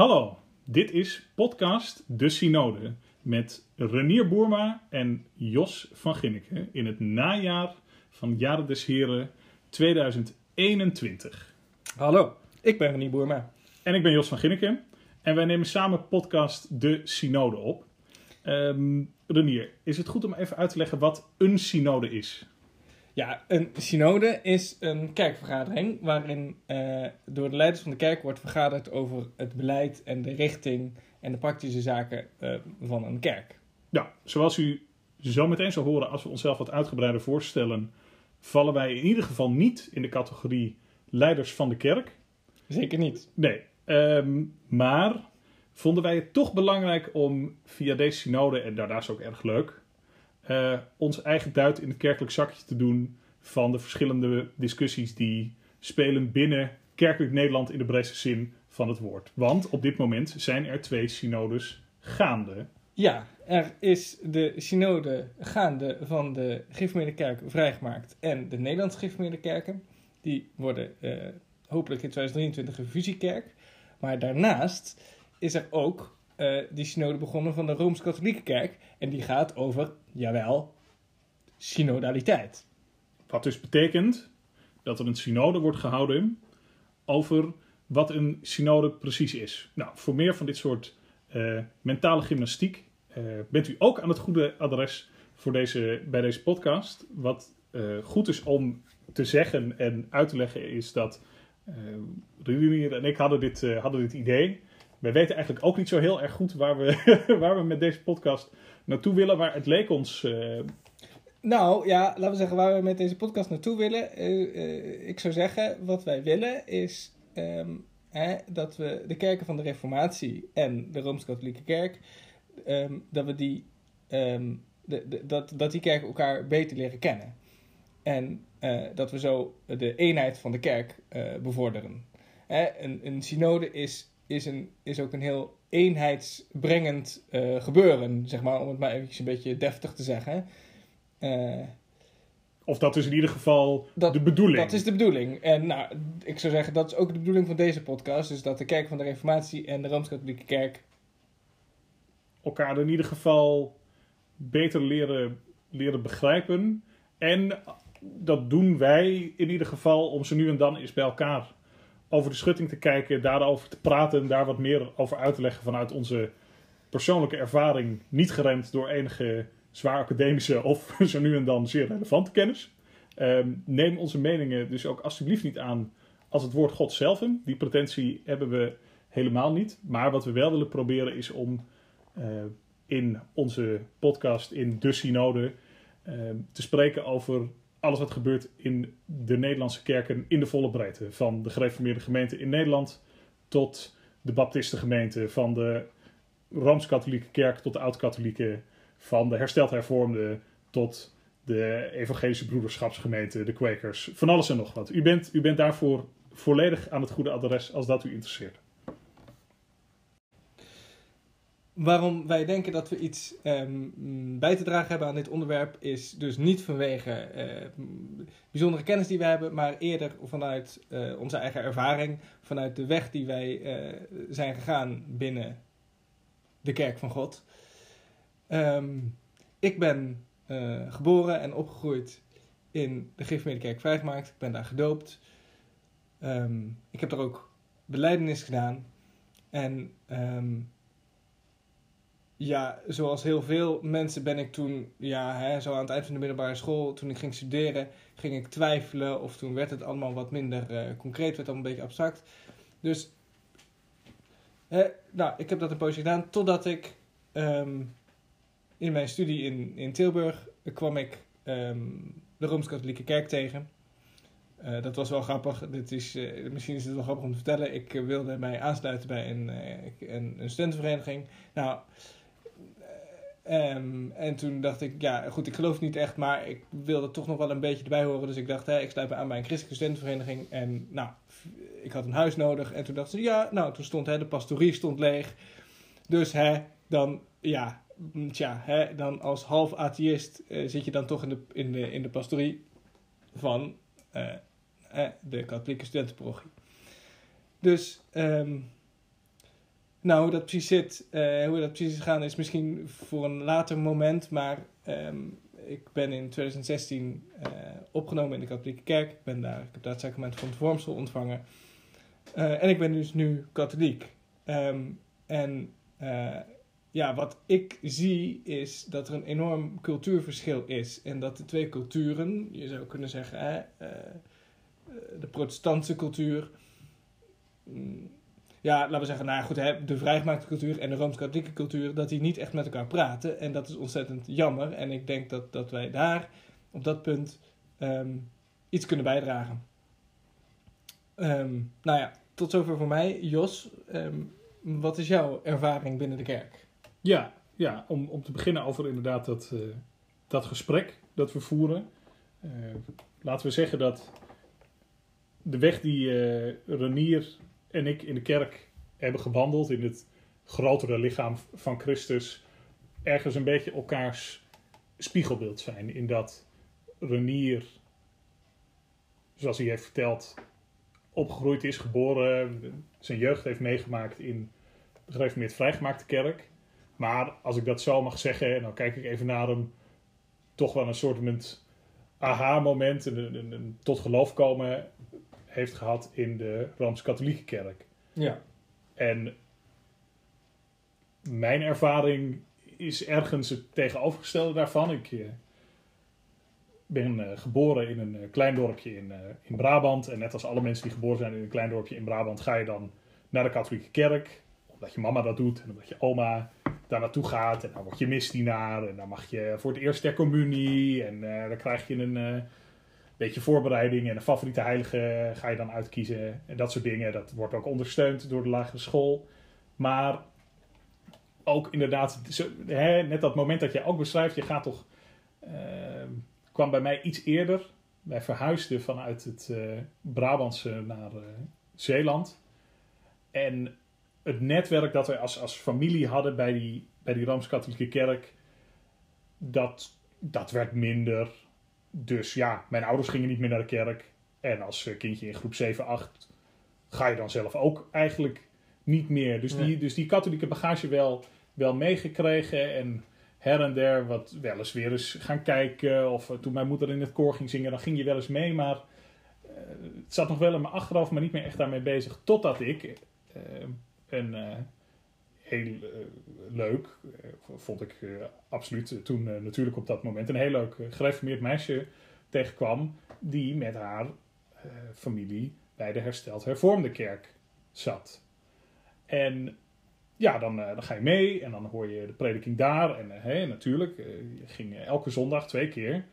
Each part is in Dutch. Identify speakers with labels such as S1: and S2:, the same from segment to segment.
S1: Hallo, dit is podcast De Synode met Renier Boerma en Jos van Ginneken in het najaar van Jaren des Heren 2021.
S2: Hallo, ik ben Renier Boerma.
S1: En ik ben Jos van Ginneken en wij nemen samen podcast De Synode op. Ehm, Renier, is het goed om even uit te leggen wat een synode is?
S2: Ja, een synode is een kerkvergadering waarin eh, door de leiders van de kerk wordt vergaderd over het beleid en de richting en de praktische zaken eh, van een kerk.
S1: Ja, zoals u zo meteen zal horen als we onszelf wat uitgebreider voorstellen, vallen wij in ieder geval niet in de categorie leiders van de kerk.
S2: Zeker niet.
S1: Nee, ehm, maar vonden wij het toch belangrijk om via deze synode, en daarna is ook erg leuk, uh, ons eigen duit in het kerkelijk zakje te doen van de verschillende discussies die spelen binnen kerkelijk Nederland in de breedste zin van het woord. Want op dit moment zijn er twee synodes gaande.
S2: Ja, er is de synode gaande van de Kerk vrijgemaakt en de Nederlandse Gereformeerde Kerken. Die worden uh, hopelijk in 2023 een fusiekerk. Maar daarnaast is er ook uh, die synode begonnen van de Rooms-Katholieke Kerk. En die gaat over, jawel, synodaliteit.
S1: Wat dus betekent dat er een synode wordt gehouden over wat een synode precies is. Nou, voor meer van dit soort uh, mentale gymnastiek uh, bent u ook aan het goede adres voor deze, bij deze podcast. Wat goed is om te zeggen en uit te leggen is dat Renier en ik hadden dit, hadden dit idee wij weten eigenlijk ook niet zo heel erg goed waar we, waar we met deze podcast naartoe willen. Maar het leek ons. Uh...
S2: Nou ja, laten we zeggen waar we met deze podcast naartoe willen. Uh, uh, ik zou zeggen, wat wij willen is um, hè, dat we de kerken van de Reformatie en de Rooms-Katholieke Kerk, um, dat we die. De, dat, dat die kerken elkaar beter leren kennen. En dat we zo de eenheid van de kerk bevorderen. Hè, een, een synode is is, een, is ook een heel eenheidsbrengend uh, gebeuren, zeg maar, om het maar eventjes een beetje deftig te zeggen. Uh,
S1: of dat is in ieder geval dat, de bedoeling.
S2: Dat is de bedoeling. En nou, ik zou zeggen, dat is ook de bedoeling van deze podcast. Dus dat de kerk van de Reformatie en de Rooms-Katholieke Kerk...
S1: elkaar in ieder geval beter leren, leren begrijpen. En dat doen wij in ieder geval om ze nu en dan eens bij elkaar over de schutting te kijken, daarover te praten en daar wat meer over uit te leggen vanuit onze persoonlijke ervaring, niet geremd door enige zwaar academische of zo nu en dan zeer relevante kennis. Um, neem onze meningen dus ook alsjeblieft niet aan als het woord God zelf. Die pretentie hebben we helemaal niet. Maar wat we wel willen proberen is om uh, in onze podcast, in de synode, uh, te spreken over alles wat gebeurt in de Nederlandse kerken in de volle breedte. Van de gereformeerde gemeente in Nederland tot de baptistengemeente, van de Rooms-Katholieke kerk tot de Oud-Katholieke, van de hersteld hervormde tot de evangelische broederschapsgemeente, de Quakers, van alles en nog wat. U bent, u bent daarvoor volledig aan het goede adres als dat u interesseert.
S2: Waarom wij denken dat we iets um, bij te dragen hebben aan dit onderwerp is dus niet vanwege uh, bijzondere kennis die we hebben, maar eerder vanuit uh, onze eigen ervaring, vanuit de weg die wij uh, zijn gegaan binnen de kerk van God. Um, ik ben geboren en opgegroeid in de Gifmeerde Kerk Vrijgemaakt. Ik ben daar gedoopt. Um, ik heb er ook beleidenis gedaan. En ja, zoals heel veel mensen ben ik toen, ja, hè, zo aan het eind van de middelbare school, toen ik ging studeren, ging ik twijfelen. Of toen werd het allemaal wat minder uh, concreet, werd allemaal een beetje abstract. Dus, hè, nou, ik heb dat een poosje gedaan, totdat ik um, in mijn studie in, in Tilburg kwam ik um, de Rooms-Katholieke Kerk tegen. Uh, dat was wel grappig. Dit is, uh, misschien is het wel grappig om te vertellen. Ik wilde mij aansluiten bij een, een, een studentenvereniging. Nou, Um, en toen dacht ik, ja, goed, ik geloof niet echt, maar ik wilde toch nog wel een beetje erbij horen. Dus ik dacht, hè, ik sluit me aan bij een christelijke studentenvereniging. En nou, ik had een huis nodig. En toen dacht ze, ja, nou, toen stond hè, de pastorie stond leeg. Dus hè, dan, ja, tja, hè, dan als half atheïst uh, zit je dan toch in de, in de, in de pastorie van uh, de katholieke studentenparochie. Dus um, nou, hoe dat precies zit, eh, hoe dat precies is gegaan, is misschien voor een later moment. Maar ehm, ik ben in 2016 eh, opgenomen in de katholieke kerk. Ik, ben daar, ik heb daar het sacrament van het vormsel ontvangen. Eh, en ik ben dus nu katholiek. Ehm, en ja, wat ik zie is dat er een enorm cultuurverschil is. En dat de twee culturen, je zou kunnen zeggen, hè, de protestantse cultuur. mm, ja, laten we zeggen, nou ja, goed, de vrijgemaakte cultuur en de rooms-katholieke cultuur, dat die niet echt met elkaar praten. En dat is ontzettend jammer. En ik denk dat, dat wij daar op dat punt ehm, iets kunnen bijdragen. Ehm, nou ja, tot zover voor mij. Jos, ehm, wat is jouw ervaring binnen de kerk?
S1: Ja, ja om, om te beginnen over inderdaad dat, eh, dat gesprek dat we voeren. Eh, laten we zeggen dat de weg die eh, Renier en ik in de kerk hebben gewandeld, in het grotere lichaam van Christus, ergens een beetje elkaars spiegelbeeld zijn. In dat Renier, zoals hij heeft verteld, opgegroeid is, geboren, zijn jeugd heeft meegemaakt in de gereformeerd vrijgemaakte kerk. Maar als ik dat zo mag zeggen, en dan kijk ik even naar hem, toch wel een soort aha-moment, een, tot geloof komen heeft gehad in de Rooms-Katholieke kerk.
S2: Ja.
S1: En mijn ervaring is ergens het tegenovergestelde daarvan. Ik eh, ben eh, geboren in een eh, klein dorpje in, in Brabant. En net als alle mensen die geboren zijn in een klein dorpje in Brabant, ga je dan naar de katholieke kerk. Omdat je mama dat doet en omdat je oma daar naartoe gaat. En dan word je misdienaar. En dan mag je voor het eerst ter communie. En dan krijg je een beetje voorbereiding. En een favoriete heilige ga je dan uitkiezen. En dat soort dingen. Dat wordt ook ondersteund door de lagere school. Maar ook inderdaad, hè, net dat moment dat je ook beschrijft, je gaat toch. eh, kwam bij mij iets eerder. Wij verhuisden vanuit het eh, Brabantse naar eh, Zeeland. En het netwerk dat wij als, als familie hadden bij die, bij die Rooms-Katholieke kerk, dat, dat werd minder. Dus ja, mijn ouders gingen niet meer naar de kerk. En als eh, kindje in groep 7, 8 ga je dan zelf ook eigenlijk niet meer. Dus, die, dus die katholieke bagage wel, wel meegekregen. En her en der wat wel eens weer eens gaan kijken. Of eh, toen mijn moeder in het koor ging zingen, dan ging je wel eens mee. Maar eh, het zat nog wel in mijn achterhoofd, maar niet meer echt daarmee bezig. Totdat ik een heel eh, leuk, eh, vond ik eh, absoluut toen natuurlijk op dat moment, een heel leuk gereformeerd meisje tegenkwam. Die met haar familie bij de hersteld hervormde kerk zat. En ja, dan, dan ga je mee en dan hoor je de prediking daar. En hè, natuurlijk, je ging elke zondag twee keer.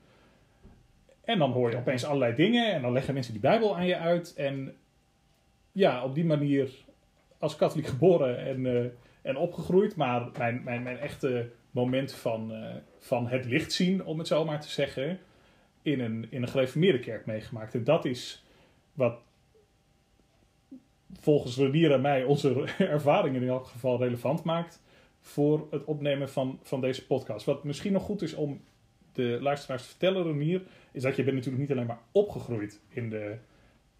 S1: En dan hoor je opeens allerlei dingen en dan leggen mensen die Bijbel aan je uit. En ja, op die manier als katholiek geboren en, en opgegroeid. Maar mijn, mijn, mijn echte moment van, eh, van het licht zien, om het zo maar te zeggen, in een, in een gereformeerde kerk meegemaakt. En dat is wat volgens Renier en mij onze ervaringen in elk geval relevant maakt voor het opnemen van, van deze podcast. Wat misschien nog goed is om de luisteraars te vertellen, Renier, is dat je bent natuurlijk niet alleen maar opgegroeid in de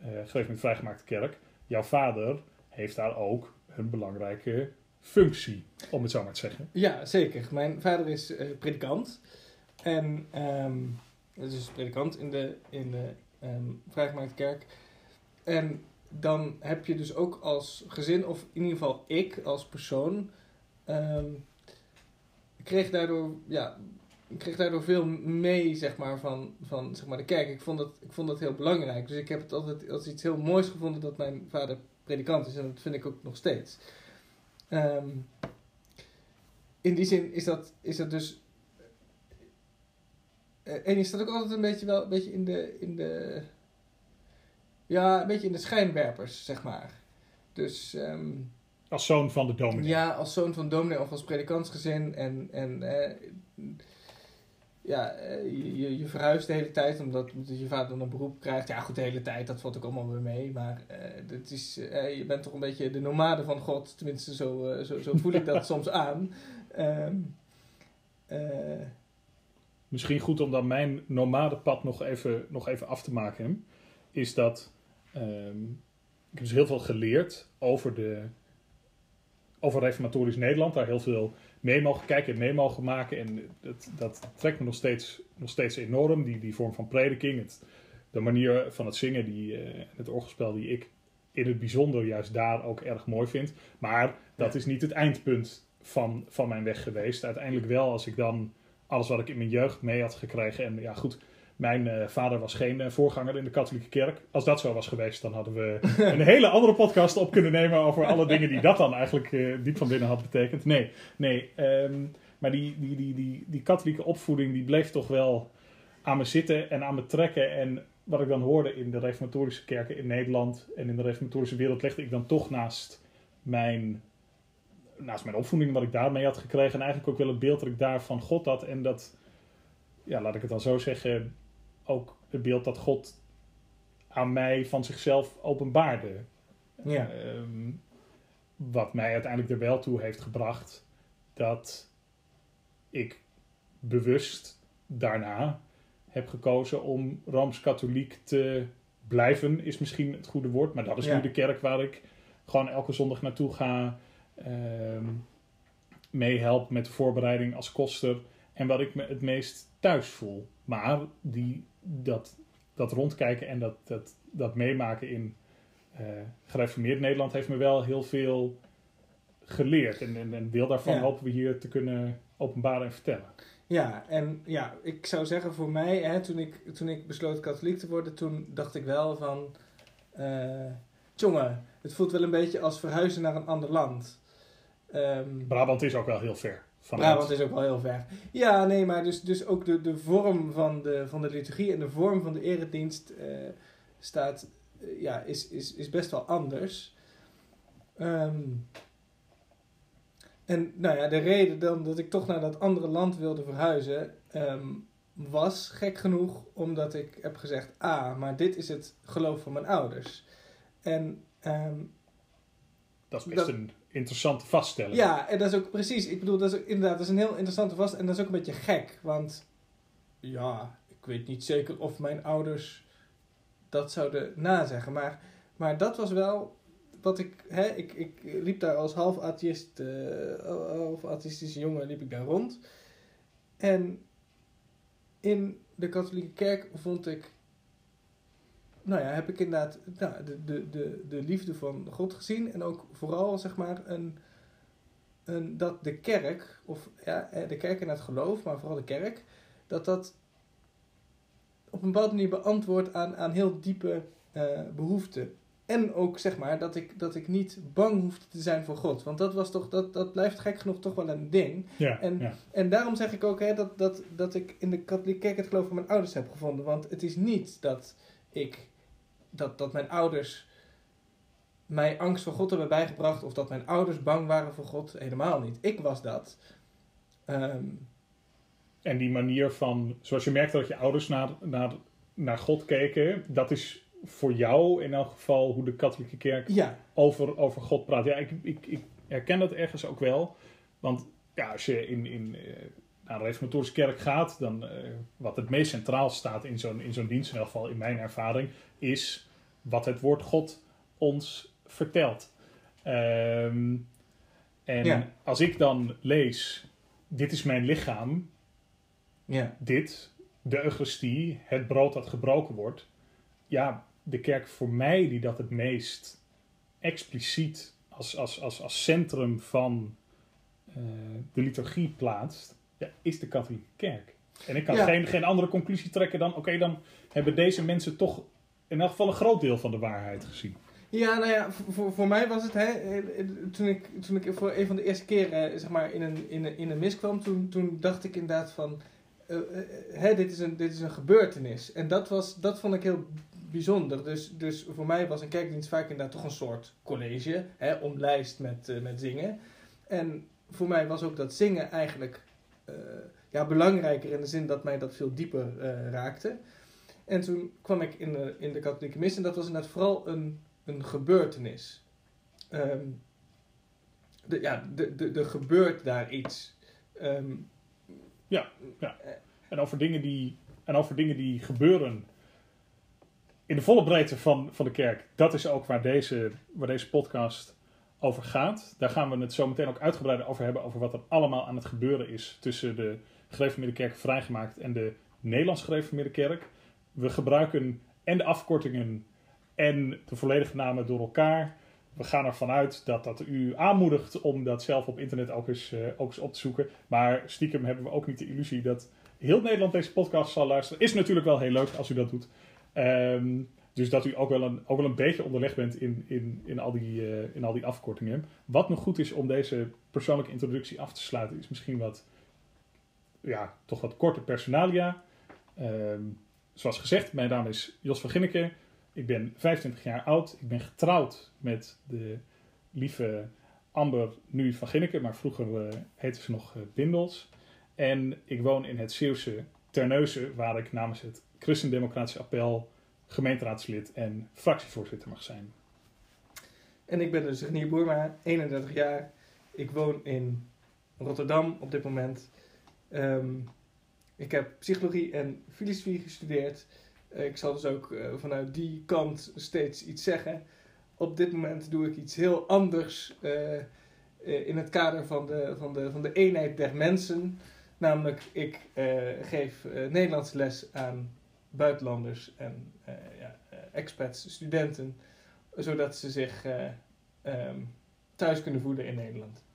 S1: uh, vrijgemaakte kerk. Jouw vader heeft daar ook een belangrijke functie, om het zo maar te zeggen.
S2: Ja, zeker. Mijn vader is eh, predikant. En ehm dus predikant in de, in de vrijgemaakte kerk. En dan heb je dus ook als gezin, of in ieder geval ik als persoon, ehm, kreeg daardoor, ja, kreeg daardoor veel mee, zeg maar, van, van zeg maar, de kerk. Ik vond, dat, ik vond dat heel belangrijk. Dus ik heb het altijd als iets heel moois gevonden dat mijn vader predikant is. En dat vind ik ook nog steeds. Ehm, in die zin is dat, is dat dus. eh, en is dat ook altijd een beetje wel een beetje in de, in de. Ja, een beetje in de schijnwerpers, zeg maar. Dus ehm,
S1: Als zoon van de dominee.
S2: ja, als zoon van dominee of als predikantsgezin. En, en eh, ja, eh, je, je- verhuist de hele tijd omdat, omdat je vader dan een beroep krijgt. Ja, goed, de hele tijd, dat valt ook allemaal weer mee. Maar het is, eh, je bent toch een beetje de nomade van God. Tenminste, zo, zo, zo voel ik dat soms aan. Ehm, eh,
S1: Misschien goed om dan mijn nomadepad nog even, nog even af te maken. Is dat ehm, ik heb dus heel veel geleerd over de over reformatorisch Nederland. Daar heel veel mee mogen kijken en mee mogen maken. En dat, dat trekt me nog steeds, nog steeds enorm. Die, die vorm van prediking, het, de manier van het zingen, die, eh, het orgelspel die ik in het bijzonder juist daar ook erg mooi vind. Maar dat
S2: Ja.
S1: is niet het eindpunt van, van mijn weg geweest. Uiteindelijk wel als ik dan alles wat ik in mijn jeugd mee had gekregen. En ja, goed, mijn eh, vader was geen eh, voorganger in de katholieke kerk. Als dat zo was geweest, dan hadden we een hele andere podcast op kunnen nemen over alle dingen die dat dan eigenlijk eh, diep van binnen had betekend. Nee, nee. ehm, maar die, die, die, die, die katholieke opvoeding, die bleef toch wel aan me zitten en aan me trekken. En wat ik dan hoorde in de reformatorische kerken in Nederland en in de reformatorische wereld, legde ik dan toch naast mijn, naast mijn opvoeding, wat ik daarmee had gekregen. En eigenlijk ook wel het beeld dat ik daar van God had. En dat, ja, laat ik het dan zo zeggen, ook het beeld dat God aan mij van zichzelf openbaarde.
S2: Ja.
S1: Ehm, wat mij uiteindelijk er wel toe heeft gebracht dat ik bewust daarna heb gekozen om rooms-katholiek te blijven, is misschien het goede woord, maar dat is
S2: Ja.
S1: nu de kerk waar ik gewoon elke zondag naartoe ga, ehm meehelp met de voorbereiding als koster en wat ik me het meest thuis voel. Maar die, dat, dat rondkijken en dat, dat, dat meemaken in eh gereformeerd Nederland heeft me wel heel veel geleerd. En, en een deel daarvan
S2: Ja.
S1: hopen we hier te kunnen openbaren en vertellen.
S2: Ja, en ja, ik zou zeggen voor mij, hè, toen, ik, toen ik besloot katholiek te worden, toen dacht ik wel van, eh jongen, het voelt wel een beetje als verhuizen naar een ander land. Ehm
S1: Brabant is ook wel heel ver. Vanuit.
S2: Brabant is ook wel heel ver. Ja, nee, maar dus, dus ook de, de vorm van de, van de liturgie en de vorm van de eredienst eh, staat, eh, ja, is, is, is best wel anders. Ehm, en nou ja, de reden dan dat ik toch naar dat andere land wilde verhuizen, ehm, was gek genoeg omdat ik heb gezegd, ah, maar dit is het geloof van mijn ouders. En ehm,
S1: dat is best
S2: dat-
S1: een interessante vaststelling.
S2: ja, en dat is ook precies. Ik bedoel, dat is inderdaad, dat is een heel interessante vast. En dat is ook een beetje gek. Want ja, ik weet niet zeker of mijn ouders dat zouden nazeggen. Maar, maar dat was wel wat ik. Hè, ik, ik liep daar als half atheïst, eh, half atheïstische jongen liep ik daar rond. En in de katholieke kerk vond ik. Nou ja, heb ik inderdaad nou, de, de, de, de liefde van God gezien. En ook vooral zeg maar een, een, dat de kerk, of ja, eh, de kerk en het geloof, maar vooral de kerk, dat dat op een bepaalde manier beantwoordt aan, aan heel diepe eh, behoeften. En ook zeg maar dat ik, dat ik niet bang hoefde te zijn voor God. Want dat, was toch, dat, dat blijft gek genoeg toch wel een ding.
S1: Ja,
S2: En-
S1: ja.
S2: En daarom zeg ik ook hè, dat, dat, dat ik in de katholieke kerk het geloof van mijn ouders heb gevonden. Want het is niet dat ik dat, dat mijn ouders mij angst voor God hebben bijgebracht. Of dat mijn ouders bang waren voor God. Helemaal niet. Ik was dat. Ehm,
S1: En die manier van, zoals je merkte dat je ouders naar, naar, naar God keken, dat is voor jou in elk geval hoe de katholieke kerk
S2: ja,
S1: over, over God praat. Ja, ik, ik, ik herken dat ergens ook wel. Want ja, als je in, in, eh, naar een reformatorische kerk gaat, dan eh, wat het meest centraal staat in zo'n, in zo'n dienst, in elk geval in mijn ervaring, is wat het woord God ons vertelt. Ehm, en
S2: Ja.
S1: als ik dan lees, dit is mijn lichaam,
S2: ja,
S1: dit, de Eucharistie, het brood dat gebroken wordt. Ja, de kerk voor mij die dat het meest expliciet als, als, als, als centrum van eh, de liturgie plaatst, ja, is de katholieke kerk. En ik kan
S2: Ja.
S1: geen, geen andere conclusie trekken dan, oké, dan hebben deze mensen toch in elk geval een groot deel van de waarheid gezien.
S2: Ja, nou ja, voor, voor, mij was het, hè, eh, eh, toen ik, toen ik voor een van de eerste keren eh, zeg maar, in, een, in, een, in een mis kwam, toen, toen dacht ik inderdaad van, hè, dit, is een, dit is een gebeurtenis. En dat, was, dat vond ik heel bijzonder. Dus, dus voor mij was een kerkdienst vaak inderdaad toch een soort college, hè, omlijst met, met zingen. En voor mij was ook dat zingen eigenlijk ja, belangrijker in de zin dat mij dat veel dieper raakte. En toen kwam ik in de, in de katholieke mis en dat was inderdaad vooral een, een gebeurtenis. Ehm, de, ja, de, de, er gebeurt daar iets. Ehm,
S1: En over dingen die, en over dingen die gebeuren in de volle breedte van, van de kerk. Dat is ook waar deze, waar deze podcast over gaat. Daar gaan we het zo meteen ook uitgebreider over hebben. Over wat er allemaal aan het gebeuren is tussen de gereformeerde kerk vrijgemaakt en de Nederlands gereformeerde kerk. We gebruiken en de afkortingen en de volledige namen door elkaar. We gaan ervan uit dat dat u aanmoedigt om dat zelf op internet ook eens, eh, ook eens op te zoeken. Maar stiekem hebben we ook niet de illusie dat heel Nederland deze podcast zal luisteren. Is natuurlijk wel heel leuk als u dat doet. Ehm, dus dat u ook wel een, ook wel een beetje onderlegd bent in, in, in, al die, eh, in al die afkortingen. Wat nog goed is om deze persoonlijke introductie af te sluiten, is misschien wat, ja, toch wat korte personalia. Ehm, zoals gezegd, mijn naam is Jos van Ginneke. Ik ben 25 jaar oud. Ik ben getrouwd met de lieve Amber, nu van Ginneke, maar vroeger uh, heette ze nog uh, Bindels. En ik woon in het Zeeuwse Terneuzen, waar ik namens het Christendemocratische Appel gemeenteraadslid en fractievoorzitter mag zijn.
S2: En ik ben dus Renier Boerma, 31 jaar. Ik woon in Rotterdam op dit moment. Um, ik heb psychologie en filosofie gestudeerd. Uh, ik zal dus ook uh, vanuit die kant steeds iets zeggen. Op dit moment doe ik iets heel anders uh, in het kader van de, van, de, van de eenheid der mensen. Namelijk, ik geef Nederlands les aan buitenlanders en ja, expats, studenten, zodat ze zich um, thuis kunnen voelen in Nederland.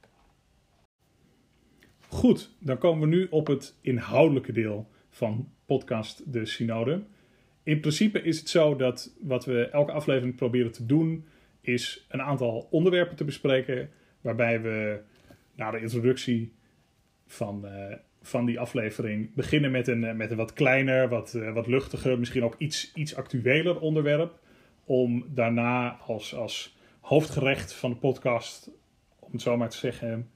S1: Goed, dan komen we nu op het inhoudelijke deel van podcast De Synode. In principe is het zo dat wat we elke aflevering proberen te doen, is een aantal onderwerpen te bespreken, waarbij we na de introductie van, uh, van die aflevering beginnen met een, met een wat kleiner, wat, uh, wat luchtiger, misschien ook iets, iets actueler onderwerp. Om daarna als, als hoofdgerecht van de podcast, om het zo maar te zeggen,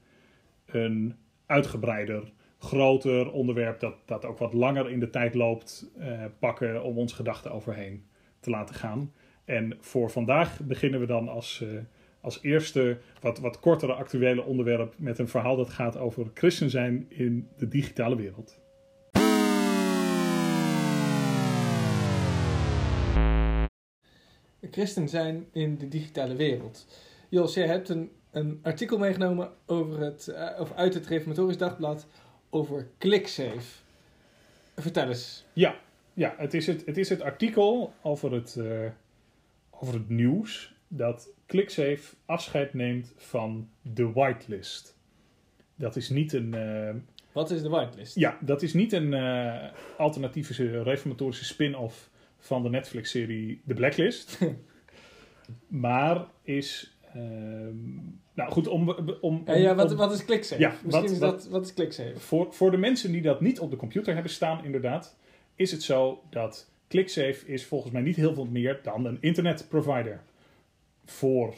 S1: een uitgebreider, groter onderwerp dat, dat ook wat langer in de tijd loopt, uh, pakken om ons gedachten overheen te laten gaan. En voor vandaag beginnen we dan als, uh, als eerste wat, wat kortere actuele onderwerp met een verhaal dat gaat over christen zijn in de digitale wereld.
S2: Christen zijn in de digitale wereld. Jos, jij hebt een een artikel meegenomen over het, uh, over uit het Reformatorisch Dagblad over ClickSafe. Vertel eens.
S1: Ja, ja het, is het, het is het artikel over het, uh, over het nieuws dat ClickSafe afscheid neemt van de whitelist. Dat is niet een. Uh,
S2: Wat is de whitelist?
S1: Ja, dat is niet een alternatieve reformatorische spin-off van de Netflix-serie The Blacklist. maar is nou goed, om... om,
S2: ja, ja, wat, wat is ClickSafe? Ja, Misschien wat, is dat, wat is ClickSafe?
S1: Voor, voor de mensen die dat niet op de computer hebben staan, inderdaad, is het zo dat ClickSafe is volgens mij niet heel veel meer dan een internetprovider. Voor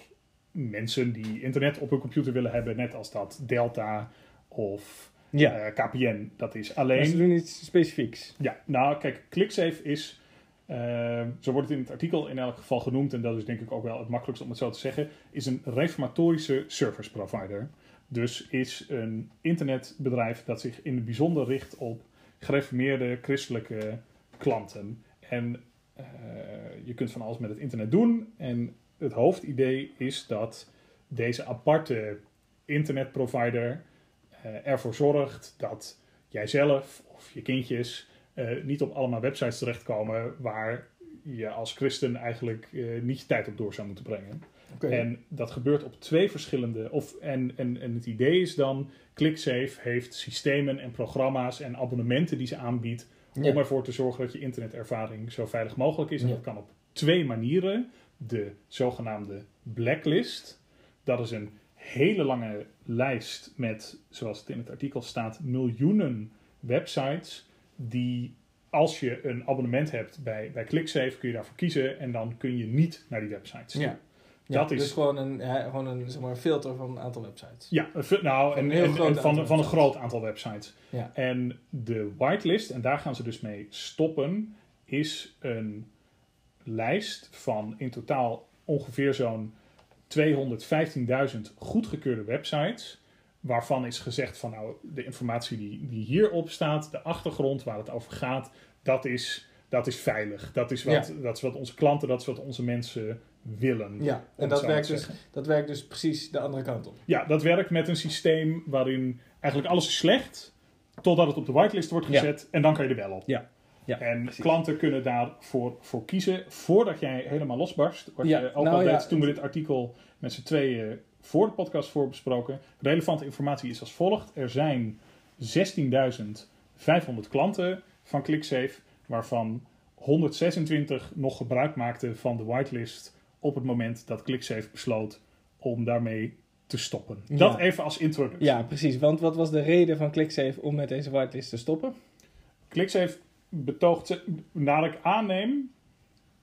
S1: mensen die internet op hun computer willen hebben, net als dat Delta of ja. uh, KPN. Dat is alleen... Maar
S2: ze doen iets specifieks.
S1: Ja, nou kijk, ClickSafe is uh, zo wordt het in het artikel in elk geval genoemd, en dat is denk ik ook wel het makkelijkste om het zo te zeggen, is een reformatorische service provider. Dus is een internetbedrijf dat zich in het bijzonder richt op gereformeerde christelijke klanten. En uh, je kunt van alles met het internet doen. En het hoofdidee is dat deze aparte internetprovider uh, ervoor zorgt dat jijzelf of je kindjes uh, niet op allemaal websites terechtkomen waar je als christen eigenlijk uh, niet je tijd op door zou moeten brengen. Okay. En dat gebeurt op twee verschillende. Of, en, en, en het idee is dan: ClickSafe heeft systemen en programma's en abonnementen die ze aanbiedt. Ja. om ervoor te zorgen dat je internetervaring zo veilig mogelijk is. En ja. dat kan op twee manieren. De zogenaamde blacklist. Dat is een hele lange lijst met, zoals het in het artikel staat, miljoenen websites die als je een abonnement hebt bij, bij ClickSafe, kun je daarvoor kiezen en dan kun je niet naar die websites.
S2: Ja. Ja, dat is dus gewoon een, gewoon een, zeg maar, filter van een aantal websites.
S1: Ja, nou, en, en, en van, van een groot aantal websites. Ja. En de whitelist, en daar gaan ze dus mee stoppen, is een lijst van in totaal ongeveer zo'n 215.000 goedgekeurde websites waarvan is gezegd van nou, de informatie die, die hierop staat, de achtergrond waar het over gaat, dat is, dat is veilig. Dat is, wat, dat is wat onze klanten, dat is wat onze mensen willen.
S2: Ja, en dat werkt, dus, dat werkt dus precies de andere kant op.
S1: Ja, dat werkt met een systeem waarin eigenlijk alles is slecht, totdat het op de whitelist wordt
S2: Ja.
S1: gezet en dan kan je er wel op.
S2: Ja. Ja,
S1: en
S2: precies.
S1: klanten kunnen daarvoor voor kiezen voordat jij helemaal losbarst. Wat
S2: Ja,
S1: je ook
S2: nou
S1: al
S2: ja,
S1: toen we dit artikel met z'n tweeën voor de podcast voorbesproken. Relevante informatie is als volgt. Er zijn 16.500 klanten van ClickSafe, waarvan 126 nog gebruik maakten van de whitelist op het moment dat ClickSafe besloot om daarmee te stoppen.
S2: Ja.
S1: Dat even als introductie.
S2: Ja, precies. Want wat was de reden van ClickSafe om met deze whitelist te stoppen?
S1: ClickSafe betoogt, naar ik aanneem,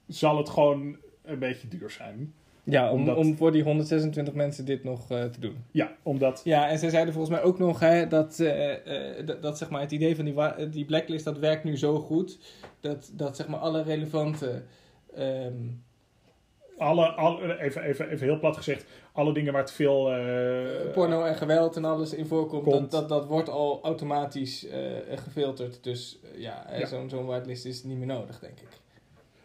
S1: zal het gewoon een beetje duur zijn.
S2: Ja, om,
S1: Omdat-
S2: om voor die 126 mensen dit nog eh, te doen.
S1: Ja, omdat
S2: Ja, en zij zeiden volgens mij ook nog hè, dat, eh, eh, dat, dat zeg maar, het idee van die, die blacklist dat werkt nu zo goed. Dat, dat zeg maar, alle relevante. ehm,
S1: alle, alle even, even, even heel plat gezegd, alle dingen waar te veel...
S2: porno en geweld en alles in voorkomt,
S1: Komt.
S2: dat, dat, dat wordt al automatisch gefilterd. Dus ja,
S1: Ja.
S2: zo'n zo'n whitelist is niet meer nodig, denk ik.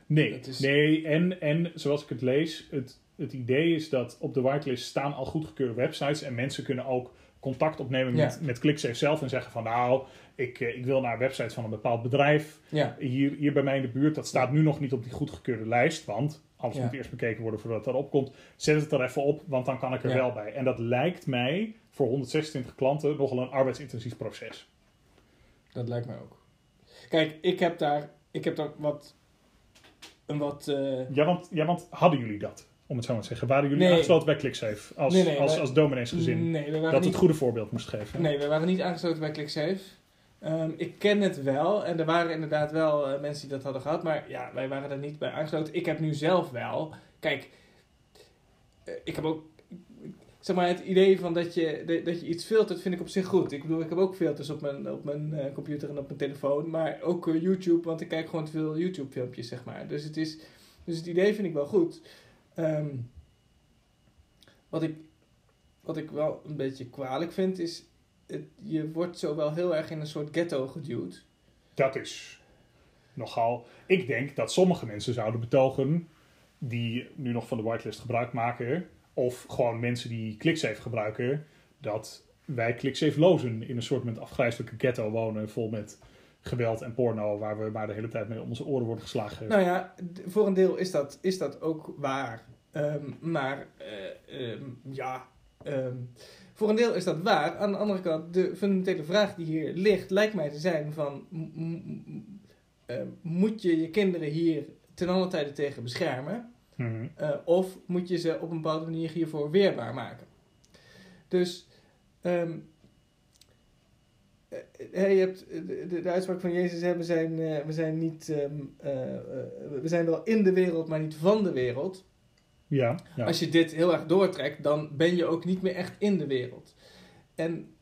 S1: Nee,
S2: is-
S1: nee en, en zoals ik het lees, het, het idee is dat op de whitelist staan al goedgekeurde websites en mensen kunnen ook contact opnemen
S2: Ja.
S1: met, met ClickSafe zelf en zeggen van nou, ik, eh, ik wil naar een website van een bepaald bedrijf.
S2: Ja,
S1: Hier, hier bij mij in de buurt, dat staat nu nog niet op die goedgekeurde lijst, want alles
S2: Ja.
S1: moet eerst bekeken worden voordat het erop komt. Zet het er even op, want dan kan ik er wel bij. En dat lijkt mij voor 126 klanten nogal een arbeidsintensief proces.
S2: dat lijkt mij ook. Kijk, ik heb daar, ik heb daar wat. Een wat. eh,
S1: Ja want, ja, want hadden jullie dat? Om het zo maar te zeggen. Waren jullie
S2: Nee.
S1: aangesloten bij ClickSafe als,
S2: Nee, nee,
S1: als,
S2: wij-
S1: als domineesgezin?
S2: Nee,
S1: dat
S2: niet
S1: het goede voorbeeld moest geven.
S2: Nee, we waren niet aangesloten bij ClickSafe. Ehm, ik ken het wel en er waren inderdaad wel eh, mensen die dat hadden gehad, maar ja, wij waren er niet bij aangesloten. Ik heb nu zelf wel. Kijk, eh, ik heb ook. Zeg maar, het idee van dat je, dat- dat je iets filtert vind ik op zich goed. Ik bedoel, ik heb ook filters op mijn, op mijn eh, computer en op mijn telefoon. Maar ook YouTube, want ik kijk gewoon te veel YouTube-filmpjes, zeg maar. Dus het, is, dus het idee vind ik wel goed. Ehm, wat, ik, wat ik wel een beetje kwalijk vind, is het, je wordt zo wel heel erg in een soort ghetto geduwd.
S1: Dat is nogal. Ik denk dat sommige mensen zouden betogen. die nu nog van de whitelist gebruik maken. of gewoon mensen die ClickSafe gebruiken. dat wij ClickSafe-lozen in een soort met afgrijzelijke ghetto wonen. vol met geweld en porno. waar we maar de hele tijd mee om onze oren worden geslagen.
S2: Nou ja, voor een deel is dat, is dat ook waar. Ehm, maar eh, ehm, ja, ehm, voor een deel is dat waar. Aan de andere kant, de fundamentele vraag die hier ligt, lijkt mij te zijn van... eh, moet je je kinderen hier ten alle tijde tegen beschermen?
S1: Mhm.
S2: Eh, of moet je ze op een bepaalde manier hiervoor weerbaar maken? Dus eh, je hebt de, de, de uitspraak van Jezus: hè, we, zijn, eh, we zijn niet, ehm, eh, eh, we zijn wel in de wereld, maar niet van de wereld.
S1: Ja, ja.
S2: Als je dit heel erg doortrekt, dan ben je ook niet meer echt in de wereld. En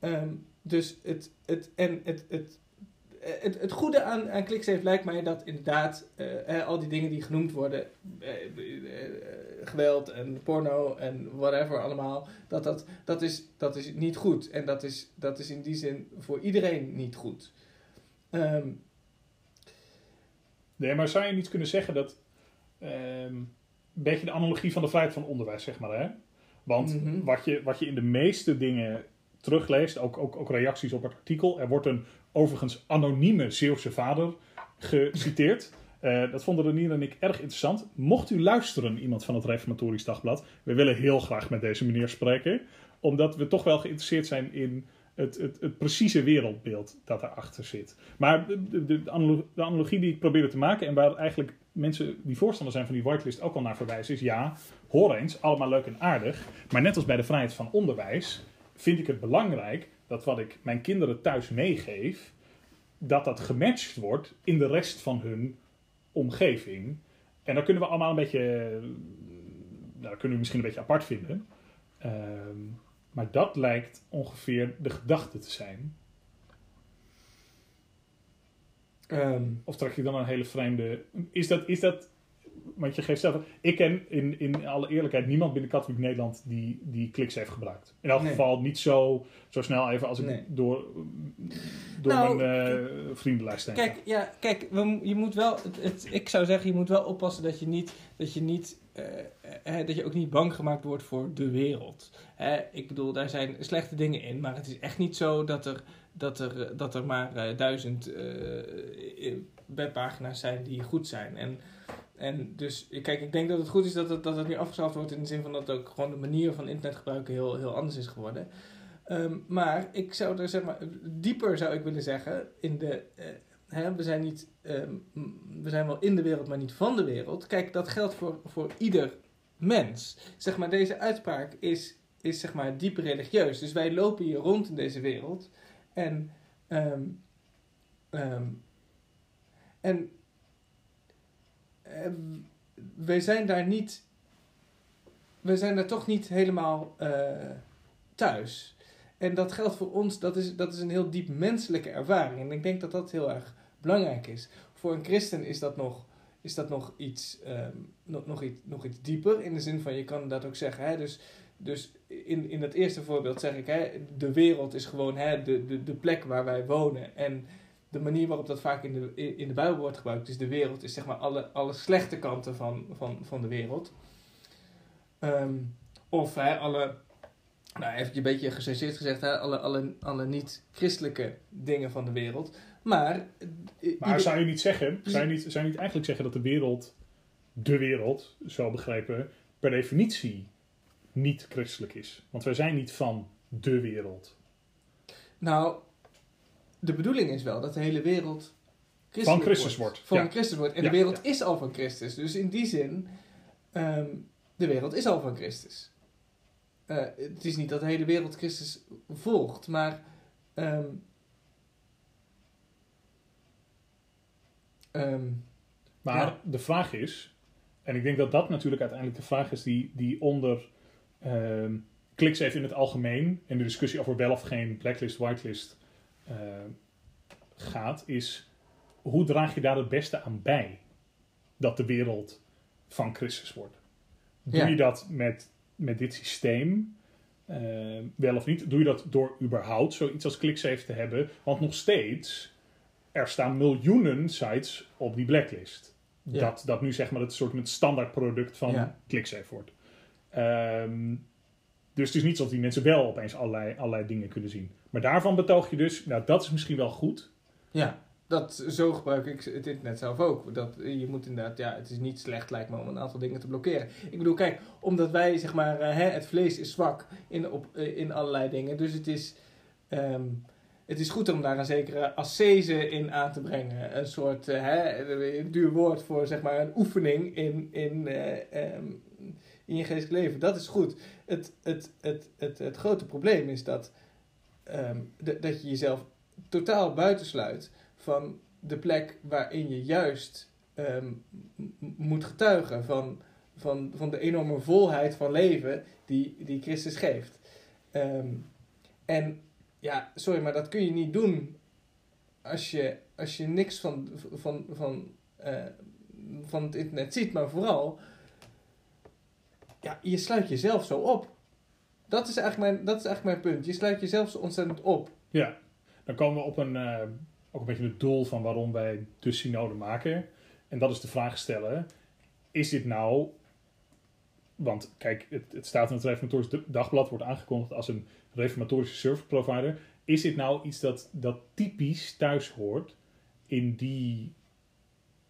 S2: ehm, dus het, het, en het, het, het, het goede aan, aan ClickSafe lijkt mij dat inderdaad eh, eh, al die dingen die genoemd worden, eh, eh, eh, geweld en porno en whatever allemaal, dat, dat, dat, is, dat is niet goed. En dat is, dat is in die zin voor iedereen niet goed. Ehm,
S1: Nee, maar zou je niet kunnen zeggen dat. ehm, een beetje de analogie van de vrijheid van onderwijs, zeg maar. Hè? Want
S2: Mhm.
S1: wat, je, wat je in de meeste dingen terugleest, ook, ook, ook reacties op het artikel. Er wordt een overigens anonieme Zeeuwse vader geciteerd. Eh, dat vonden Renier en ik erg interessant. Mocht u luisteren, iemand van het Reformatorisch Dagblad. We willen heel graag met deze meneer spreken. Omdat we toch wel geïnteresseerd zijn in het, het, het precieze wereldbeeld dat daarachter zit. Maar de, de, de, analo- de analogie die ik probeerde te maken... en waar eigenlijk mensen die voorstander zijn van die whitelist ook al naar verwijzen... is ja, hoor eens, allemaal leuk en aardig. Maar net als bij de vrijheid van onderwijs... vind ik het belangrijk dat wat ik mijn kinderen thuis meegeef... dat dat gematcht wordt in de rest van hun omgeving. En dan kunnen we allemaal een beetje... Nou, dat kunnen we misschien een beetje apart vinden... Ehm, maar dat lijkt ongeveer de gedachte te zijn.
S2: ehm,
S1: Of trek je dan een hele vreemde. Is dat. Is dat want je geeft zelf. Ik ken in, in alle eerlijkheid niemand binnen Katholiek Nederland die, die kliks heeft gebruikt. In elk
S2: Nee.
S1: geval niet zo, zo snel even als ik
S2: Nee.
S1: door, door
S2: Nou,
S1: mijn eh, vriendenlijst heen.
S2: Kijk, ja, kijk we, je moet wel, het, het- ik zou zeggen, je moet wel oppassen dat je niet, dat je niet eh, eh, dat je ook niet bang gemaakt wordt voor de wereld. Ik bedoel, daar zijn slechte dingen in, maar het is echt niet zo dat er, dat er, dat er maar duizend webpagina's zijn die goed zijn. En, en dus, kijk, ik denk dat het goed is dat het, dat het nu afgeschaft wordt in de zin van dat ook gewoon de manier van internet gebruiken heel, heel anders is geworden. Ehm, maar ik zou er zeg maar, dieper zou ik willen zeggen, in de, eh, hè, we, zijn niet, ehm, we zijn wel in de wereld, maar niet van de wereld. Kijk, dat geldt voor, voor ieder mens. Zeg maar, deze uitspraak is, is zeg maar diep religieus. Dus wij lopen hier rond in deze wereld en, ehm, en eh, wij zijn daar niet, wij zijn daar toch niet helemaal eh, thuis. En dat geldt voor ons, dat is, dat is een heel diep menselijke ervaring. En ik denk dat dat heel erg belangrijk is. Voor een christen is dat nog, is dat nog, iets, um, nog, nog, iets, nog iets dieper. In de zin van, je kan dat ook zeggen. Hè? Dus, dus in, in dat eerste voorbeeld zeg ik, hè, de wereld is gewoon hè, de, de, de plek waar wij wonen. En de manier waarop dat vaak in de, in de Bijbel wordt gebruikt, dus de wereld, is zeg maar alle, alle slechte kanten van, van, van de wereld. Um, of hè, alle nou, even een beetje gechargeerd gezegd, hè, alle, alle, alle niet-christelijke dingen van de wereld. Maar...
S1: Eh, maar zou je niet zeggen, zou je niet, zou je niet eigenlijk zeggen dat de wereld, de wereld, zo begrijpen, per definitie niet christelijk is? Want wij zijn niet van de wereld.
S2: Nou, de bedoeling is wel dat de hele wereld
S1: van Christus wordt.
S2: Van ja. Christus wordt. En de wereld is al van Christus. Dus in die zin, um, de wereld is al van Christus. Uh, het is niet dat de hele wereld Christus volgt, maar. Um,
S1: um, maar de vraag is, en ik denk dat dat natuurlijk uiteindelijk de vraag is die, die onder kliks even in het algemeen en de discussie over wel of geen blacklist, whitelist uh, gaat, is hoe draag je daar het beste aan bij dat de wereld van Christus wordt? Doe ja. je dat met met dit systeem, uh, wel of niet, doe je dat door überhaupt zoiets als ClickSafe te hebben? Want nog steeds, er staan miljoenen sites op die blacklist. Ja. Dat, dat nu zeg maar het soort met standaard product van ja. ClickSafe wordt. Um, dus het is niet zo dat die mensen wel opeens allerlei, allerlei dingen kunnen zien. Maar daarvan betoog je dus, nou dat is misschien wel goed.
S2: Ja dat, zo gebruik ik het internet zelf ook. Dat, je moet inderdaad, ja, het is niet slecht lijkt me om een aantal dingen te blokkeren. Ik bedoel, kijk, omdat wij, zeg maar, uh, hè, het vlees is zwak in, op, uh, in allerlei dingen. Dus het is, um, het is goed om daar een zekere ascese in aan te brengen. Een soort, uh, hè, een duur woord voor, zeg maar, een oefening in, in, um, in je geestelijk leven. Dat is goed. Het, het, het, het, het grote probleem is dat, um, dat je jezelf totaal buitensluit van de plek waarin je juist um, moet getuigen van, van, van de enorme volheid van leven die, die Christus geeft. Um, en ja, sorry, maar dat kun je niet doen als je, als je niks van, van, van, uh, van het internet ziet, maar vooral, ja, je sluit jezelf zo op. Dat is eigenlijk mijn, dat is eigenlijk mijn punt. Je sluit jezelf zo ontzettend op.
S1: Ja, dan komen we op een, uh, ook een beetje het doel van waarom wij de synode maken. En dat is de vraag stellen: is dit nou. Want kijk, het, het staat in het Reformatorisch Dagblad, wordt aangekondigd als een reformatorische service provider. Is dit nou iets dat, dat typisch thuis hoort in die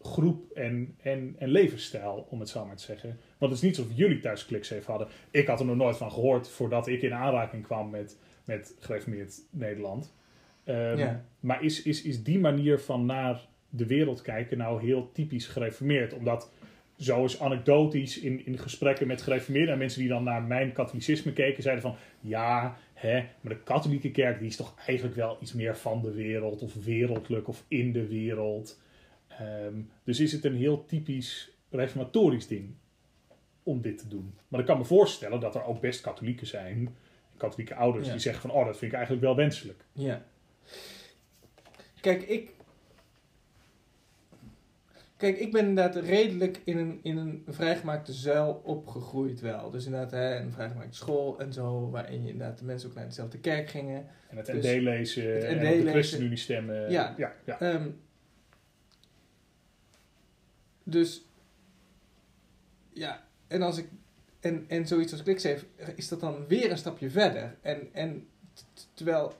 S1: groep en, en, en levensstijl, om het zo maar te zeggen? Want het is niet alsof jullie thuis ClickSafe hadden. Ik had er nog nooit van gehoord voordat ik in aanraking kwam met, met gereformeerd Nederland. Um, ja. Maar is, is, is die manier van naar de wereld kijken nou heel typisch gereformeerd? Omdat, zo is anekdotisch in, in gesprekken met gereformeerden en mensen die dan naar mijn katholicisme keken, zeiden van ja, hè, maar de katholieke kerk die is toch eigenlijk wel iets meer van de wereld of wereldlijk of in de wereld. Um, dus is het een heel typisch reformatorisch ding om dit te doen. Maar ik kan me voorstellen dat er ook best katholieken zijn, katholieke ouders, ja. die zeggen van oh, dat vind ik eigenlijk wel wenselijk.
S2: Ja. Kijk, ik. Kijk, ik ben inderdaad redelijk in een, in een vrijgemaakte zuil opgegroeid wel. Dus inderdaad, hè, een vrijgemaakte school en zo, waarin je inderdaad de mensen ook naar dezelfde kerk gingen.
S1: En het dus, ND lezen, het ND en op de ChristenUnie stemmen.
S2: Ja.
S1: ja, ja.
S2: Um, dus, ja, en als ik en, en zoiets als ClickSafe, is dat dan weer een stapje verder. En, en terwijl,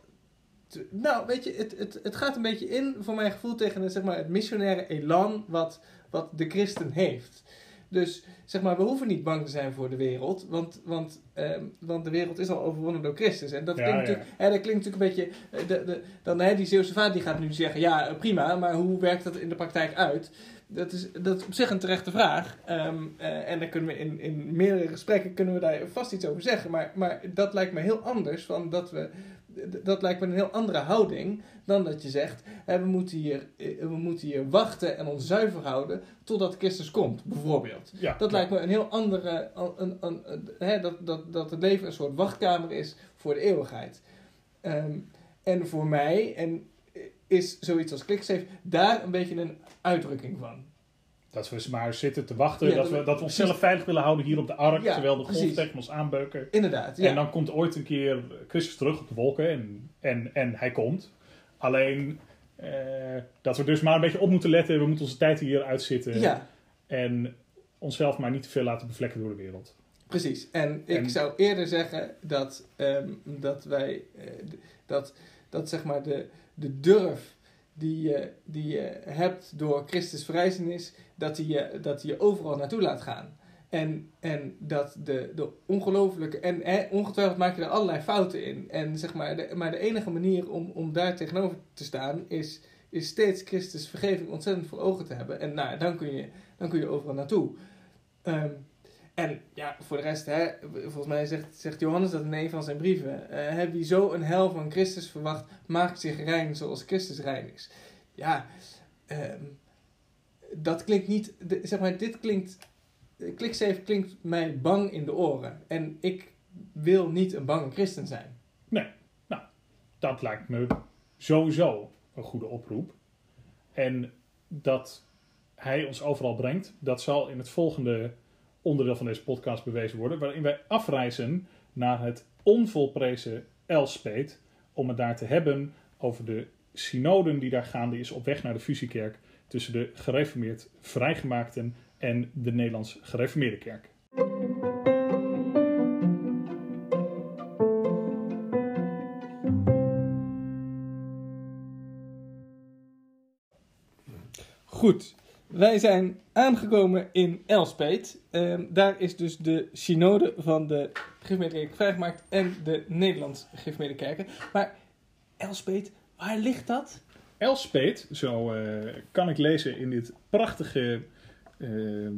S2: nou weet je, het, het, het gaat een beetje in, voor mijn gevoel, tegen zeg maar, het missionaire elan wat, wat de christen heeft. Dus zeg maar, we hoeven niet bang te zijn voor de wereld, want, want, ehm, want de wereld is al overwonnen door Christus. En dat,
S1: Ja,
S2: klinkt,
S1: ja.
S2: Natuurlijk, hè, dat klinkt natuurlijk een beetje. eh, De, de, dan, hè, die Zeeuwse die gaat nu zeggen: ja, eh, prima, maar hoe werkt dat in de praktijk uit? Dat is, dat is op zich een terechte vraag. Ehm, eh, en daar kunnen we in, in meerdere gesprekken kunnen we daar vast iets over zeggen. Maar, maar dat lijkt me heel anders. Van dat, we, dat lijkt me een heel andere houding dan dat je zegt: hè, we, moeten hier, eh, we moeten hier wachten en ons zuiver houden totdat Christus komt, bijvoorbeeld.
S1: Ja,
S2: Dat
S1: ja.
S2: lijkt me een heel andere. Een, een, hè, dat, dat, dat het leven een soort wachtkamer is voor de eeuwigheid. Ehm, en voor mij en is zoiets als ClickSafe daar een beetje een uitdrukking van.
S1: Dat we maar zitten te wachten.
S2: Ja,
S1: dat, we,
S2: dat-
S1: we onszelf veilig willen houden hier op de ark.
S2: Ja,
S1: terwijl de tegen ons aanbeuken.
S2: Inderdaad, ja.
S1: En dan komt ooit een keer Christus terug op de wolken. En, en, en hij komt. Alleen eh, dat we dus maar een beetje op moeten letten. We moeten onze tijd hier uitzitten.
S2: ja,
S1: En onszelf maar niet te veel laten bevlekken door de wereld.
S2: precies. En ik
S1: En-
S2: zou eerder zeggen dat, ehm, dat wij, eh, dat, dat zeg maar de, de durf die je, die je hebt door Christus verrijzenis, dat die je, dat die je overal naartoe laat gaan. En, en dat de, de ongelofelijke, en ongetwijfeld maak je er allerlei fouten in. En zeg maar, de, maar de enige manier om, om daar tegenover te staan is, is steeds Christus vergeving ontzettend voor ogen te hebben. En nou, dan kun je, dan kun je overal naartoe. Ehm, en ja, voor de rest, hè, volgens mij zegt, zegt Johannes dat in een van zijn brieven. eh, hè, wie zo een hel van Christus verwacht, maakt zich rein zoals Christus rein is. Ja, ehm, dat klinkt niet, zeg maar, dit klinkt, ClickSafe klinkt mij bang in de oren. En ik wil niet een bange christen zijn.
S1: Dat lijkt me sowieso een goede oproep. En dat hij ons overal brengt, dat zal in het volgende onderdeel van deze podcast bewezen worden. Waarin wij afreizen naar het onvolprezen Elspet. Om het daar te hebben over de synoden die daar gaande is op weg naar de fusiekerk. Tussen de gereformeerd vrijgemaakten en de Nederlands gereformeerde kerk.
S2: Goed, wij zijn aangekomen in Elspet. Ehm, daar is dus de synode van de Gereformeerde Kerk vrijgemaakt en de Nederlands Gereformeerde Kerken. Maar Elspet, waar ligt dat?
S1: Elspet, zo eh, kan ik lezen in dit prachtige ehm,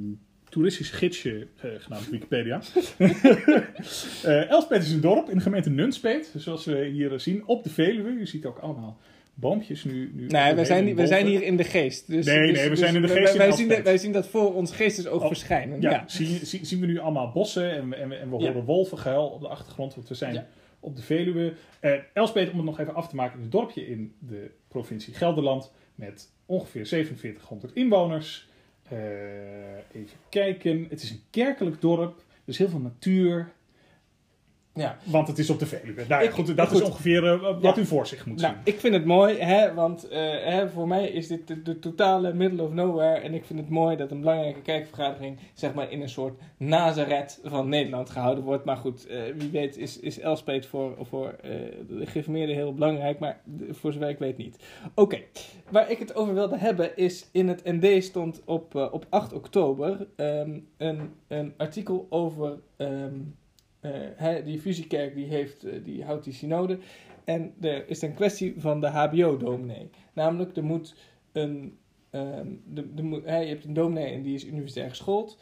S1: toeristisch gidsje eh, genaamd Wikipedia. Eh Elspet is een dorp in de gemeente Nunspeet, zoals we hier zien op de Veluwe. Je ziet ook allemaal boompjes nu. nu
S2: Nee, wij zijn, wij zijn hier in de geest. Dus,
S1: Nee,
S2: dus-
S1: nee, we
S2: dus
S1: zijn in de
S2: wij-
S1: geest
S2: Wij, zien, dat- wij zien dat voor ons geestesoog
S1: Oh,
S2: verschijnen.
S1: Ja,
S2: Ja.
S1: Zien, zien, zien we nu allemaal bossen en, we- en, we- en we
S2: Ja.
S1: horen wolvengehuil op de achtergrond, want we zijn
S2: Ja.
S1: op de Veluwe. Eh Elspet, om het nog even af te maken, is een dorpje in de provincie Gelderland met ongeveer 4700 inwoners. Eh, even kijken, het is een kerkelijk dorp, dus heel veel natuur,
S2: Ja.
S1: want het is op de Veluwe. Nou ja,
S2: Ik-
S1: goed, dat
S2: goed.
S1: is ongeveer eh, wat
S2: Ja.
S1: u voor zich moet
S2: Nou,
S1: zien.
S2: ik vind het mooi, hè, want eh, hè, voor mij is dit de, de totale middle of nowhere. En ik vind het mooi dat een belangrijke kijkvergadering zeg maar, in een soort Nazareth van Nederland gehouden wordt. Maar goed, eh, wie weet is, is Elspet voor, voor de geïnformeerden heel belangrijk, maar voor zover ik weet niet. Oké, waar ik het over wilde hebben is in het ND stond op, op 8 oktober ehm, een, een artikel over... ehm, eh, hè, die fusiekerk die, heeft, eh, die houdt die synode. En er is een kwestie van de HBO-dominee. Namelijk, er moet een. ehm, de, de, moet- hè, je hebt een dominee en die is universitair geschoold.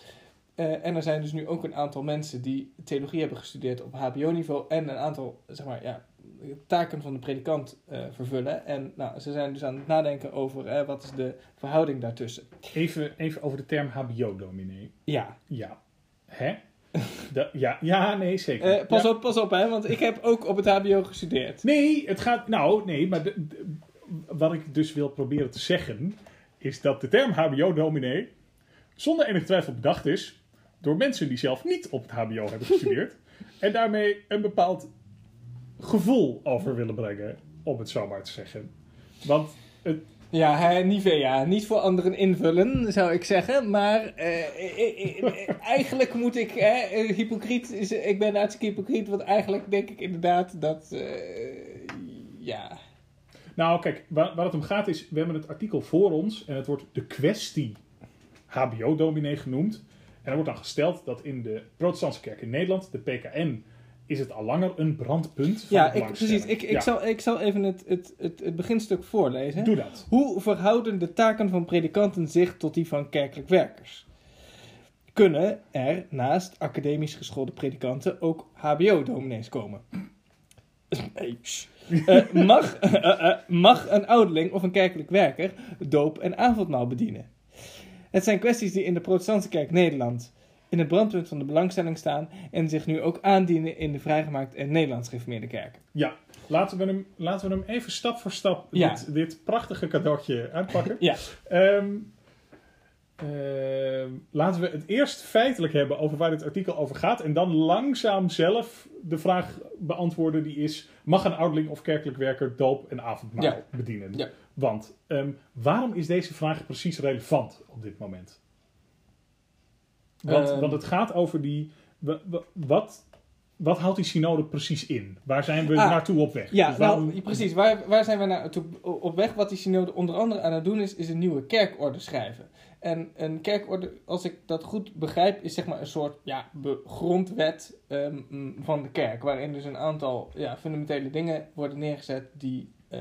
S2: Eh, en er zijn dus nu ook een aantal mensen die theologie hebben gestudeerd op HBO-niveau. En een aantal zeg maar, ja, taken van de predikant eh, vervullen. En nou, ze zijn dus aan het nadenken over eh, wat is de verhouding daartussen.
S1: Even, even over de term HBO-dominee.
S2: Ja,
S1: Ja. Hè? Da- ja, ja, nee, zeker.
S2: Eh, pas
S1: Ja.
S2: op, pas op, hè, want ik heb ook op het HBO gestudeerd.
S1: Nee, het gaat. Nou, nee, maar de- de- wat ik dus wil proberen te zeggen. is dat de term HBO-dominee. zonder enige twijfel bedacht is. door mensen die zelf niet op het HBO hebben gestudeerd. en daarmee een bepaald gevoel over willen brengen. om het zo maar te zeggen. Want het,
S2: Ja, hè, Nivea. Niet voor anderen invullen, zou ik zeggen. Maar eh, eigenlijk moet ik... eh, hypocriet is, ik ben hartstikke hypocriet. Want eigenlijk denk ik inderdaad dat... eh, ja...
S1: Nou, kijk, waar, waar het om gaat is, we hebben het artikel voor ons en het wordt de kwestie HBO-dominee genoemd. En er wordt dan gesteld dat in de protestantse kerk in Nederland, de PKN, is het al langer een brandpunt van
S2: Ja, ik, precies. Ik, ik,
S1: Ja,
S2: zal, ik zal even het, het, het, het beginstuk voorlezen.
S1: Doe dat.
S2: Hoe verhouden de taken van predikanten zich tot die van kerkelijk werkers? Kunnen er naast academisch geschoolde predikanten ook HBO-dominees komen? Nee. Eh, mag, eh, eh, mag een ouderling of een kerkelijk werker doop en avondmaal bedienen? Het zijn kwesties die in de protestantse kerk Nederland in het brandpunt van de belangstelling staan en zich nu ook aandienen in de vrijgemaakte en Nederlands gereformeerde kerken.
S1: Ja, laten we hem, laten we hem even stap voor stap
S2: Ja.
S1: dit, dit prachtige cadeautje uitpakken.
S2: Ja.
S1: Ehm, ehm, laten we het eerst feitelijk hebben over waar dit artikel over gaat. En dan langzaam zelf de vraag beantwoorden die is... Mag een ouderling of kerkelijk werker doop en avondmaal
S2: Ja.
S1: bedienen?
S2: Ja.
S1: Want ehm, waarom is deze vraag precies relevant op dit moment? Want,
S2: Ehm.
S1: want het gaat over die... wa- wa- Wat, wat houdt die synode precies in? Waar zijn we
S2: Ah,
S1: naartoe op weg?
S2: Ja,
S1: Dus waarom-
S2: nou, precies. Waar, waar zijn we naartoe op weg? Wat die synode onder andere aan het doen is, is een nieuwe kerkorde schrijven. En een kerkorde, als ik dat goed begrijp, is zeg maar een soort ja, grondwet ehm, van de kerk. Waarin dus een aantal ja, fundamentele dingen worden neergezet die... eh,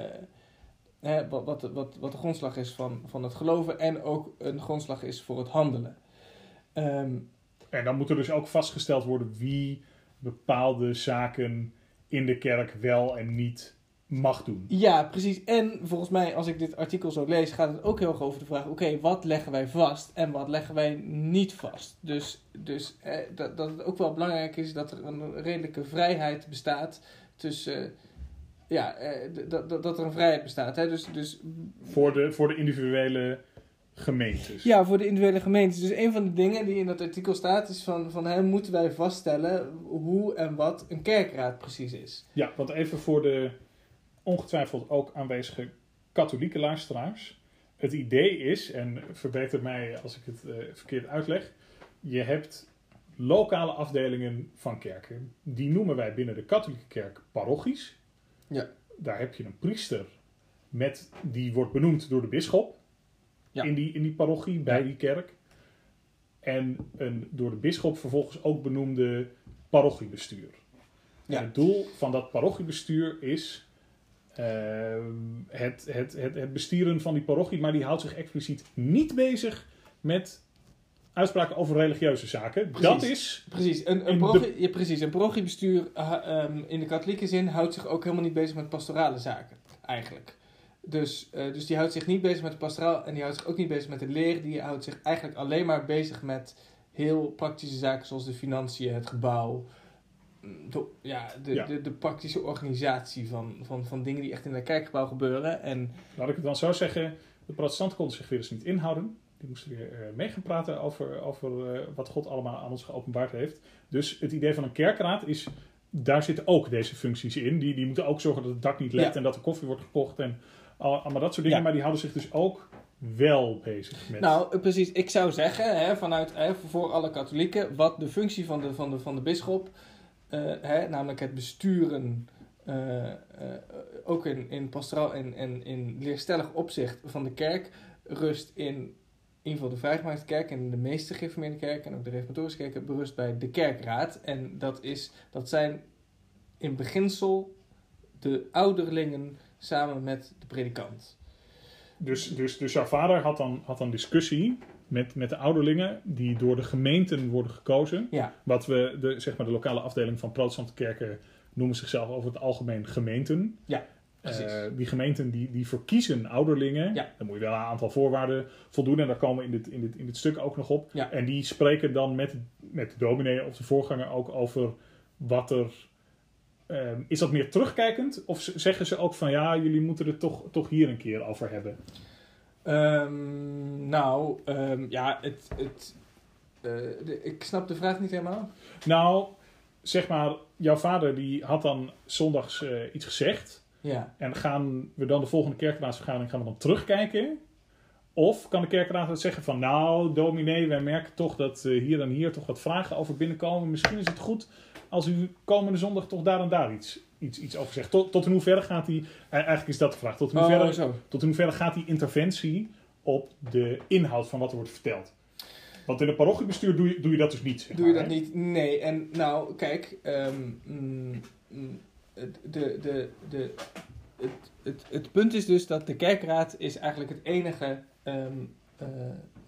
S2: hè, wat, wat, wat, wat de grondslag is van, van het geloven en ook een grondslag is voor het handelen. Ehm,
S1: En dan moet er dus ook vastgesteld worden wie bepaalde zaken in de kerk wel en niet mag doen.
S2: Ja, precies. En volgens mij, als ik dit artikel zo lees, gaat het ook heel erg over de vraag: oké, wat leggen wij vast en wat leggen wij niet vast? Dus, dus eh, dat, dat het ook wel belangrijk is dat er een redelijke vrijheid bestaat tussen. ja, eh, dat, dat, dat er een vrijheid bestaat. Hè? Dus, dus
S1: Voor de, voor de individuele gemeentes.
S2: ja, voor de individuele gemeentes. Dus een van de dingen die in dat artikel staat is van, van hè, moeten wij vaststellen hoe en wat een kerkraad precies is.
S1: Ja, want even voor de ongetwijfeld ook aanwezige katholieke luisteraars. Het idee is, en verbeter mij als ik het eh, verkeerd uitleg, je hebt lokale afdelingen van kerken. Die noemen wij binnen de katholieke kerk parochies.
S2: Ja.
S1: Daar heb je een priester met, die wordt benoemd door de bisschop
S2: Ja.
S1: in, die, in die parochie, bij die kerk. En een door de bisschop vervolgens ook benoemde parochiebestuur.
S2: Ja.
S1: En het doel van dat parochiebestuur is ehm, het, het, het, het bestieren van die parochie, maar die houdt zich expliciet niet bezig met uitspraken over religieuze zaken.
S2: Precies.
S1: Dat is,
S2: Precies, een, een,
S1: de-
S2: parochie, ja, precies, een parochiebestuur uh, ehm, in de katholieke zin houdt zich ook helemaal niet bezig met pastorale zaken, eigenlijk. Dus, eh, dus die houdt zich niet bezig met de pastoraal en die houdt zich ook niet bezig met de leer. Die houdt zich eigenlijk alleen maar bezig met heel praktische zaken zoals de financiën, het gebouw. mm, De, ja, de,
S1: Ja.
S2: De, de praktische organisatie van, van, van dingen die echt in een kerkgebouw gebeuren. En
S1: laat ik het dan zo zeggen, de protestanten konden zich weer eens niet inhouden. Die moesten weer eh, mee gaan praten over, over eh, wat God allemaal aan ons geopenbaard heeft. Dus het idee van een kerkraad is, daar zitten ook deze functies in. Die, die moeten ook zorgen dat het dak niet lekt
S2: Ja.
S1: en dat er koffie wordt gekocht en allemaal dat soort dingen.
S2: Ja.
S1: Maar die houden zich dus ook wel bezig met...
S2: Nou, eh, precies. Ik zou zeggen, hè, vanuit, hè, voor alle katholieken, wat de functie van de, van de, van de bisschop, eh, hè, namelijk het besturen, eh, ook in, in pastoraal en, en in leerstellig opzicht van de kerk, rust in, in ieder geval de vrijgemaakte kerk en de meeste gereformeerde kerken en ook de reformatorische kerken, berust bij de kerkraad. En dat, is, dat zijn in beginsel de ouderlingen samen met de predikant.
S1: Dus, dus, dus jouw vader had dan, had dan discussie met, met de ouderlingen die door de gemeenten worden gekozen.
S2: Ja,
S1: Wat we, de, zeg maar de lokale afdeling van protestante kerken noemen zichzelf over het algemeen gemeenten.
S2: Ja.
S1: Eh, die gemeenten die, die verkiezen ouderlingen.
S2: Ja.
S1: Dan moet je wel een aantal voorwaarden voldoen. En daar komen we in dit, in dit, in dit stuk ook nog op.
S2: Ja.
S1: En die spreken dan met, met de dominee of de voorganger ook over wat er... ehm, is dat meer terugkijkend? Of zeggen ze ook van ja, jullie moeten het toch, toch hier een keer over hebben?
S2: Ehm, nou, ehm, ja, het, het, eh, de- ik snap de vraag niet helemaal.
S1: Nou, zeg maar, jouw vader die had dan zondags eh, iets gezegd.
S2: Ja.
S1: En gaan we dan de volgende kerkraadsvergadering gaan we dan terugkijken? Of kan de kerkraad zeggen van nou, dominee, wij merken toch dat eh, hier en hier toch wat vragen over binnenkomen. Misschien is het goed als u komende zondag toch daar en daar iets, iets, iets over zegt. Tot, tot in hoeverre gaat die, eh, eigenlijk is dat de vraag, tot in hoeverre,
S2: Oh,
S1: tot in hoeverre gaat die interventie op de inhoud van wat er wordt verteld? Want in het parochiebestuur doe je, doe je dat dus niet. zeg
S2: Doe je dat
S1: hè?
S2: niet? Nee. En nou, kijk, ehm, mm, mm, het- de, de, de, het, het, het punt is dus dat de kerkraad is eigenlijk het enige ehm, eh,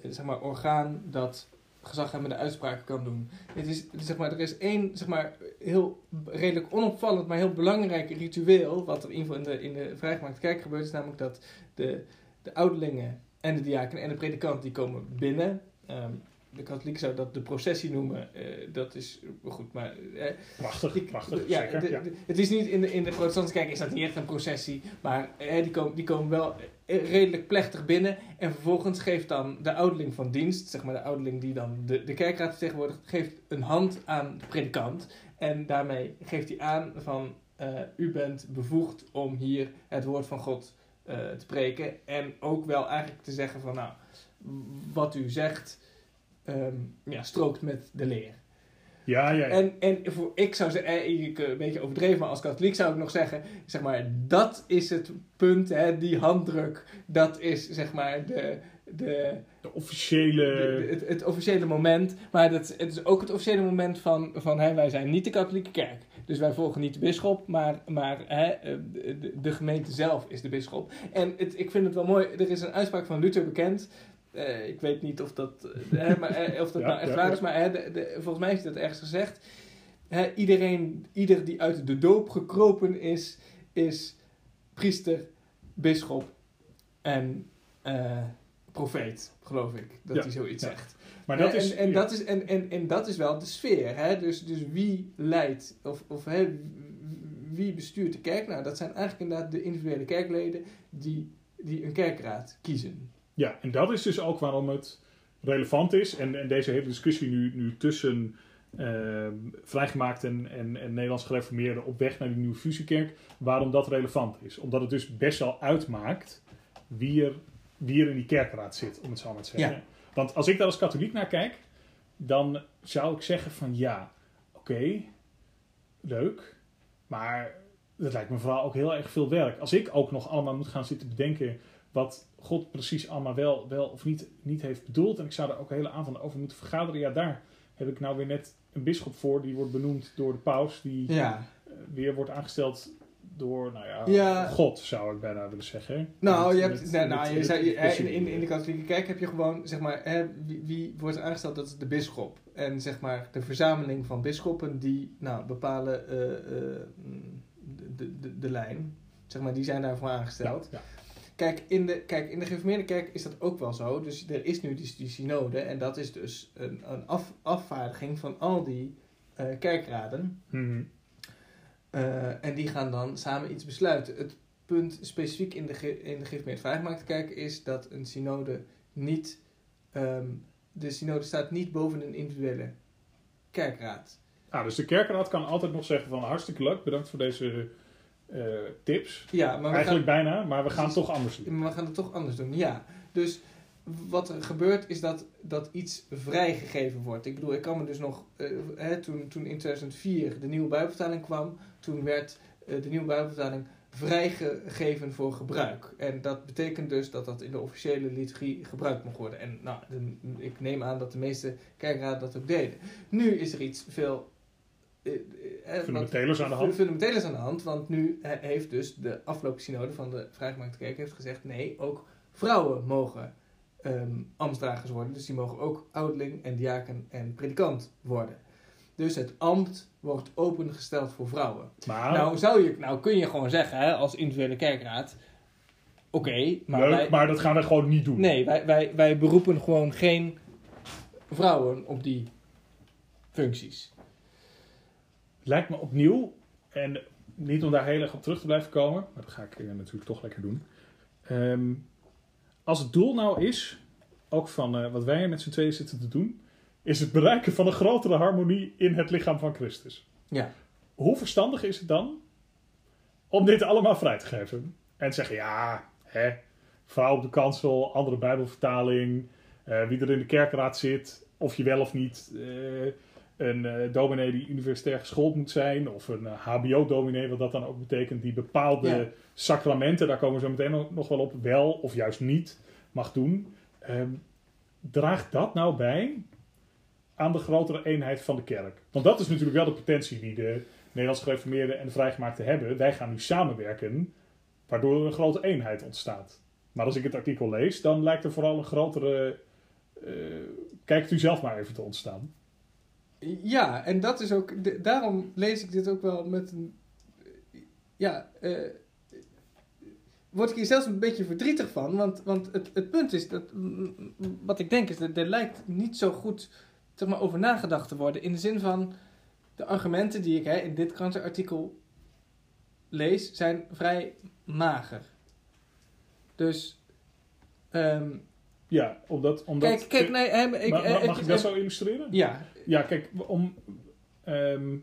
S2: zeg maar, orgaan dat gezaghebbende uitspraken kan doen. Het is, zeg maar, er is één zeg maar, heel redelijk onopvallend, maar heel belangrijk ritueel, wat er in ieder geval in de, in de vrijgemaakte kerk gebeurt, is namelijk dat de, de ouderlingen en de diaken en de predikant die komen binnen. Ehm, de katholieken zouden dat de processie noemen. eh, dat is goed, maar eh,
S1: Prachtig, prachtig,
S2: ja,
S1: zeker.
S2: de-
S1: ja.
S2: de- het is niet in de, in de protestantse kerk is dat niet echt een processie, maar die, komen, die komen wel redelijk plechtig binnen. En vervolgens geeft dan de ouderling van dienst, zeg maar de ouderling die dan de, de kerkraad vertegenwoordigt, geeft een hand aan de predikant. En daarmee geeft hij aan van eh, u bent bevoegd om hier het woord van God eh, te preken. En ook wel eigenlijk te zeggen van nou, wat u zegt ehm, ja, strookt met de leer.
S1: Ja, ja, ja.
S2: En, en voor, ik zou zeggen, eh, eh, een beetje overdreven, maar als katholiek zou ik nog zeggen, zeg maar, dat is het punt, hè, die handdruk, dat is zeg maar de, de,
S1: de officiële...
S2: de- het, het officiële moment. Maar dat, het is ook het officiële moment van, van hè, wij zijn niet de katholieke kerk. Dus wij volgen niet de bisschop, maar, maar hè, eh, de, de, de gemeente zelf is de bisschop. En het, ik vind het wel mooi, er is een uitspraak van Luther bekend. Eh, ik weet niet of dat, eh, hè, maar, eh, of dat
S1: Ja,
S2: nou echt
S1: ja,
S2: waar is, maar hè, de, de- volgens mij is dat ergens gezegd. Hè, iedereen, ieder die uit de doop gekropen is, is priester, bisschop en profeet, geloof ik, dat
S1: Ja,
S2: hij zoiets zegt.
S1: maar dat is...
S2: en, en, dat is en, en, en dat is wel de sfeer. Hè? Dus, dus wie leidt of, of hè, wie bestuurt de kerk? Nou, dat zijn eigenlijk inderdaad de individuele kerkleden die, die een kerkraad kiezen.
S1: Ja, en dat is dus ook waarom het relevant is. En, en deze hele discussie nu, nu tussen eh, vrijgemaakt en, en, en Nederlands gereformeerden op weg naar die nieuwe fusiekerk, waarom dat relevant is. Omdat het dus best wel uitmaakt wie er, wie er in die kerkraad zit, om het zo maar te zeggen.
S2: Ja.
S1: Want als ik daar als katholiek naar kijk, dan zou ik zeggen van ja, oké, leuk, maar dat lijkt me vooral ook heel erg veel werk. Als ik ook nog allemaal moet gaan zitten bedenken wat God precies allemaal wel, wel of niet, niet heeft bedoeld. En ik zou daar ook de hele avond over moeten vergaderen. Ja, daar heb ik nou weer net een bisschop voor. Die wordt benoemd door de paus. Die
S2: Ja.
S1: eh, weer wordt aangesteld door, nou ja,
S2: Ja.
S1: God zou ik bijna willen zeggen.
S2: Nou,
S1: Met-
S2: je hebt,
S1: met-
S2: nou,
S1: met-
S2: je zei, hè, in, in, in de katholieke kerk heb je gewoon, zeg maar, hè, wie, wie wordt aangesteld? Dat is de bisschop. En zeg maar, de verzameling van bisschoppen die nou, bepalen eh, eh, de, de, de, de lijn. Zeg maar, die zijn daarvoor aangesteld.
S1: Ja,
S2: Kijk, in de, kijk, in de gereformeerde kerk is dat ook wel zo. Dus er is nu die, die synode. En dat is dus een, een af, afvaardiging van al die eh, kerkraden.
S1: Mhm.
S2: Eh, en die gaan dan samen iets besluiten. Het punt specifiek in de, ge- in de gereformeerde vrijgemaakte is dat een synode niet... ehm, de synode staat niet boven een individuele kerkraad.
S1: Nou, dus de kerkraad kan altijd nog zeggen van hartstikke leuk, bedankt voor deze eh, tips.
S2: Ja, maar we gaan,
S1: Eigenlijk bijna, maar we gaan het toch anders doen.
S2: Maar we gaan het toch anders doen, ja. Dus wat er gebeurt is dat, dat iets vrijgegeven wordt. Ik bedoel, ik kan me dus nog... eh, hè, toen, toen in 2004 de nieuwe Bijbelvertaling kwam... toen werd eh, de nieuwe Bijbelvertaling vrijgegeven voor gebruik. En dat betekent dus dat dat in de officiële liturgie gebruikt mag worden. En nou, de- ik neem aan dat de meeste kerkraden dat ook deden. Nu is er iets veel... eh, eh, eh, wat-
S1: Fundamentelers aan de hand.
S2: Fundamenteel is aan de hand, want nu he- heeft dus de afgelopen synode van de Vrijgemaakte Kerk heeft gezegd: nee, ook vrouwen mogen ehm ambtsdragers worden. Dus die mogen ook ouderling en diaken en predikant worden. Dus het ambt wordt opengesteld voor vrouwen.
S1: Maar
S2: Nou, zou je, nou kun je gewoon zeggen, hè, als individuele kerkraad: oké, maar
S1: leuk,
S2: wij,
S1: maar dat gaan we gewoon niet doen.
S2: nee, wij, wij, wij beroepen gewoon geen vrouwen op die functies.
S1: Lijkt me opnieuw, en niet om daar heel erg op terug te blijven komen, maar dat ga ik eh, natuurlijk toch lekker doen. Ehm, als het doel nou is, ook van eh, wat wij met z'n tweeën zitten te doen, is het bereiken van een grotere harmonie in het lichaam van Christus.
S2: Ja.
S1: Hoe verstandig is het dan om dit allemaal vrij te geven. En zeggen, ja, hè, vrouw op de kansel, andere bijbelvertaling, eh, wie er in de kerkraad zit, of je wel of niet een eh, dominee die universitair geschoold moet zijn, of een HBO-dominee, wat dat dan ook betekent, die bepaalde
S2: Ja.
S1: sacramenten, daar komen we zo meteen nog, wel op, wel of juist niet mag doen. Ehm, draagt dat nou bij aan de grotere eenheid van de kerk? Want dat is natuurlijk wel de potentie die de Nederlands gereformeerden en de vrijgemaakten hebben. Wij gaan nu samenwerken, waardoor er een grote eenheid ontstaat. Maar als ik het artikel lees, dan lijkt er vooral een grotere. eh kijkt u zelf maar even te ontstaan.
S2: Ja, en dat is ook. de- daarom lees ik dit ook wel met een. Ja, eh, word ik hier zelfs een beetje verdrietig van. Want, want het, het punt is dat. Wat ik denk is dat er lijkt niet zo goed zeg maar, over nagedacht te worden. In de zin van. De argumenten die ik hè, in dit krantenartikel lees, zijn vrij mager. Dus. ehm,
S1: Ja, omdat. omdat
S2: kijk, kijk, nee, hè, ik,
S1: Ma- ma-
S2: eh,
S1: mag
S2: ik-
S1: ik dat zo illustreren?
S2: Ja,
S1: Ja, kijk, om, ehm,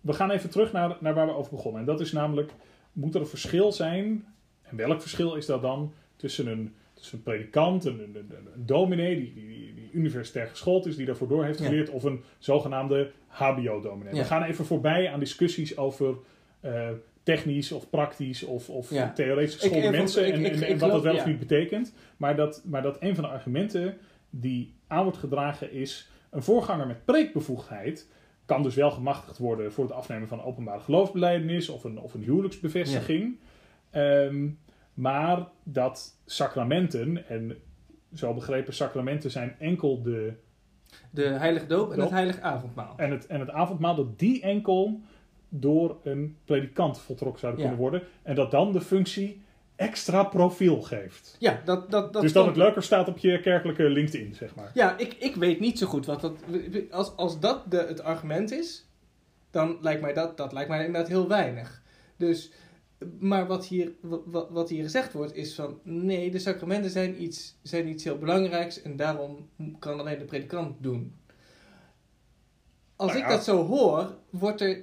S1: we gaan even terug naar, naar waar we over begonnen. En dat is namelijk, moet er een verschil zijn, en welk verschil is dat dan, tussen een, tussen een predikant, een, een, een, een dominee die, die, die universitair geschoold is, die daarvoor door heeft
S2: Ja.
S1: geleerd, of een zogenaamde HBO-dominee.
S2: Ja.
S1: We gaan even voorbij aan discussies over eh, technisch of praktisch of, of
S2: Ja.
S1: theoretisch geschoolde
S2: ik-
S1: mensen
S2: ik-
S1: en,
S2: ik-
S1: en, en wat dat wel of niet betekent. Maar dat, maar dat een van de argumenten die aan wordt gedragen is een voorganger met preekbevoegdheid kan dus wel gemachtigd worden voor het afnemen van een openbare geloofsbelijdenis of een, of een huwelijksbevestiging. Ehm, maar dat sacramenten, en zo begrepen sacramenten zijn enkel de,
S2: de heilige doop en het heilige avondmaal.
S1: en, het, en het avondmaal, dat die enkel door een predikant voltrokken zouden
S2: Ja.
S1: kunnen worden. En dat dan de functie extra profiel geeft.
S2: Ja, dat, dat, dat
S1: dus dat het leuker staat op je kerkelijke LinkedIn, zeg maar.
S2: Ja, ik, ik weet niet zo goed wat dat. Als, als dat de, het argument is, dan lijkt mij dat, dat lijkt mij inderdaad heel weinig. Dus, maar wat hier, wat, wat hier gezegd wordt is van nee, de sacramenten zijn iets, zijn iets heel belangrijks en daarom kan alleen de predikant doen. Als
S1: Nou
S2: ik dat zo hoor, wordt er,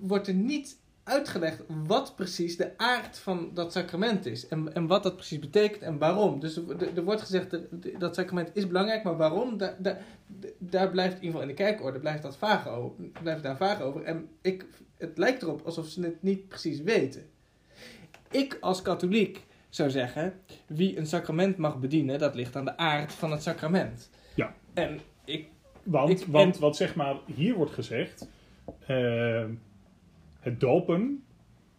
S2: wordt er niet uitgelegd wat precies de aard van dat sacrament is. En, en wat dat precies betekent en waarom. Dus er, wordt gezegd dat dat sacrament is belangrijk, maar waarom? Daar, daar, daar blijft in ieder geval in de kerkorde blijft dat vaag over, blijft daar vaag over. En ik, het lijkt erop alsof ze het niet precies weten. Ik als katholiek zou zeggen, wie een sacrament mag bedienen, dat ligt aan de aard van het sacrament.
S1: Ja.
S2: En ik
S1: Want,
S2: Ik-
S1: want
S2: en-
S1: wat zeg maar hier wordt gezegd, eh, het dopen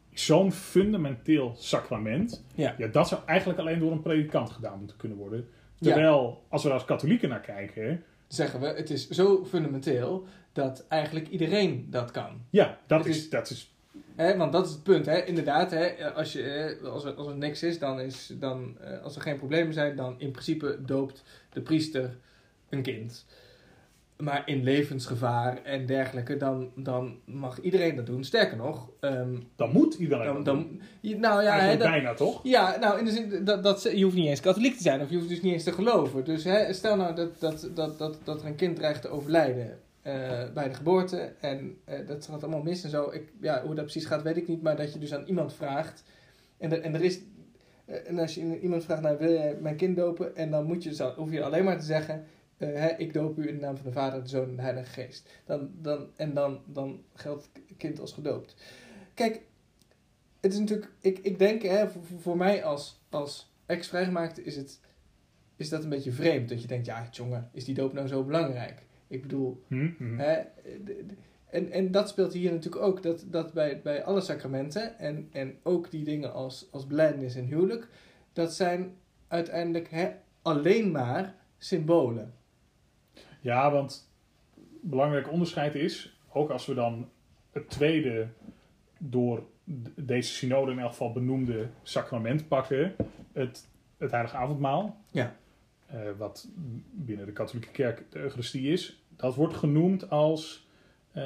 S1: is zo'n fundamenteel sacrament.
S2: Ja.
S1: Ja, dat zou eigenlijk alleen door een predikant gedaan moeten kunnen worden. Terwijl, als we als katholieken naar kijken,
S2: zeggen we, het is zo fundamenteel dat eigenlijk iedereen dat kan.
S1: ja, dat
S2: Het
S1: is,
S2: is-
S1: dat is
S2: Hè, want dat is het punt, hè? inderdaad. Hè? Als, je, als, er, als er niks is, dan is dan, eh, als er geen problemen zijn, dan in principe doopt de priester een kind. Maar in levensgevaar en dergelijke, dan, dan mag iedereen dat doen. Sterker nog, ehm,
S1: dan moet iedereen
S2: dan,
S1: dat
S2: dan,
S1: doen.
S2: je- nou ja, dat-
S1: bijna toch?
S2: ja, nou in de zin dat, dat je hoeft niet eens katholiek te zijn of je hoeft dus niet eens te geloven. Dus stel nou dat, dat, dat, dat, dat er een kind dreigt te overlijden eh, bij de geboorte en eh, dat gaat allemaal mis en zo. Ik, ja, hoe dat precies gaat weet ik niet, maar dat je dus aan iemand vraagt en, er- en er is. eh, En als je iemand vraagt, nou wil jij mijn kind dopen? En dan moet je, zo- hoef je alleen maar te zeggen, hè, ik doop u in de naam van de Vader, de Zoon en de Heilige Geest. Dan, dan, en dan, dan geldt het kind als gedoopt. Kijk, het is natuurlijk, ik, ik denk hè, voor, voor mij als, als ex-vrijgemaakte is, het, is dat een beetje vreemd. Dat je denkt, ja jongen, is die doop nou zo belangrijk? Ik bedoel,
S1: Hm, hm.
S2: hè, de- de- en, en dat speelt hier natuurlijk ook, dat, dat bij, bij alle sacramenten en, en ook die dingen als, als belijdenis en huwelijk, dat zijn uiteindelijk hè, alleen maar symbolen.
S1: Ja, want belangrijk onderscheid is, ook als we dan het tweede door deze synode in elk geval benoemde sacrament pakken, het, het heilige avondmaal,
S2: Ja.
S1: eh, wat binnen de katholieke kerk de Eucharistie is, dat wordt genoemd als, eh,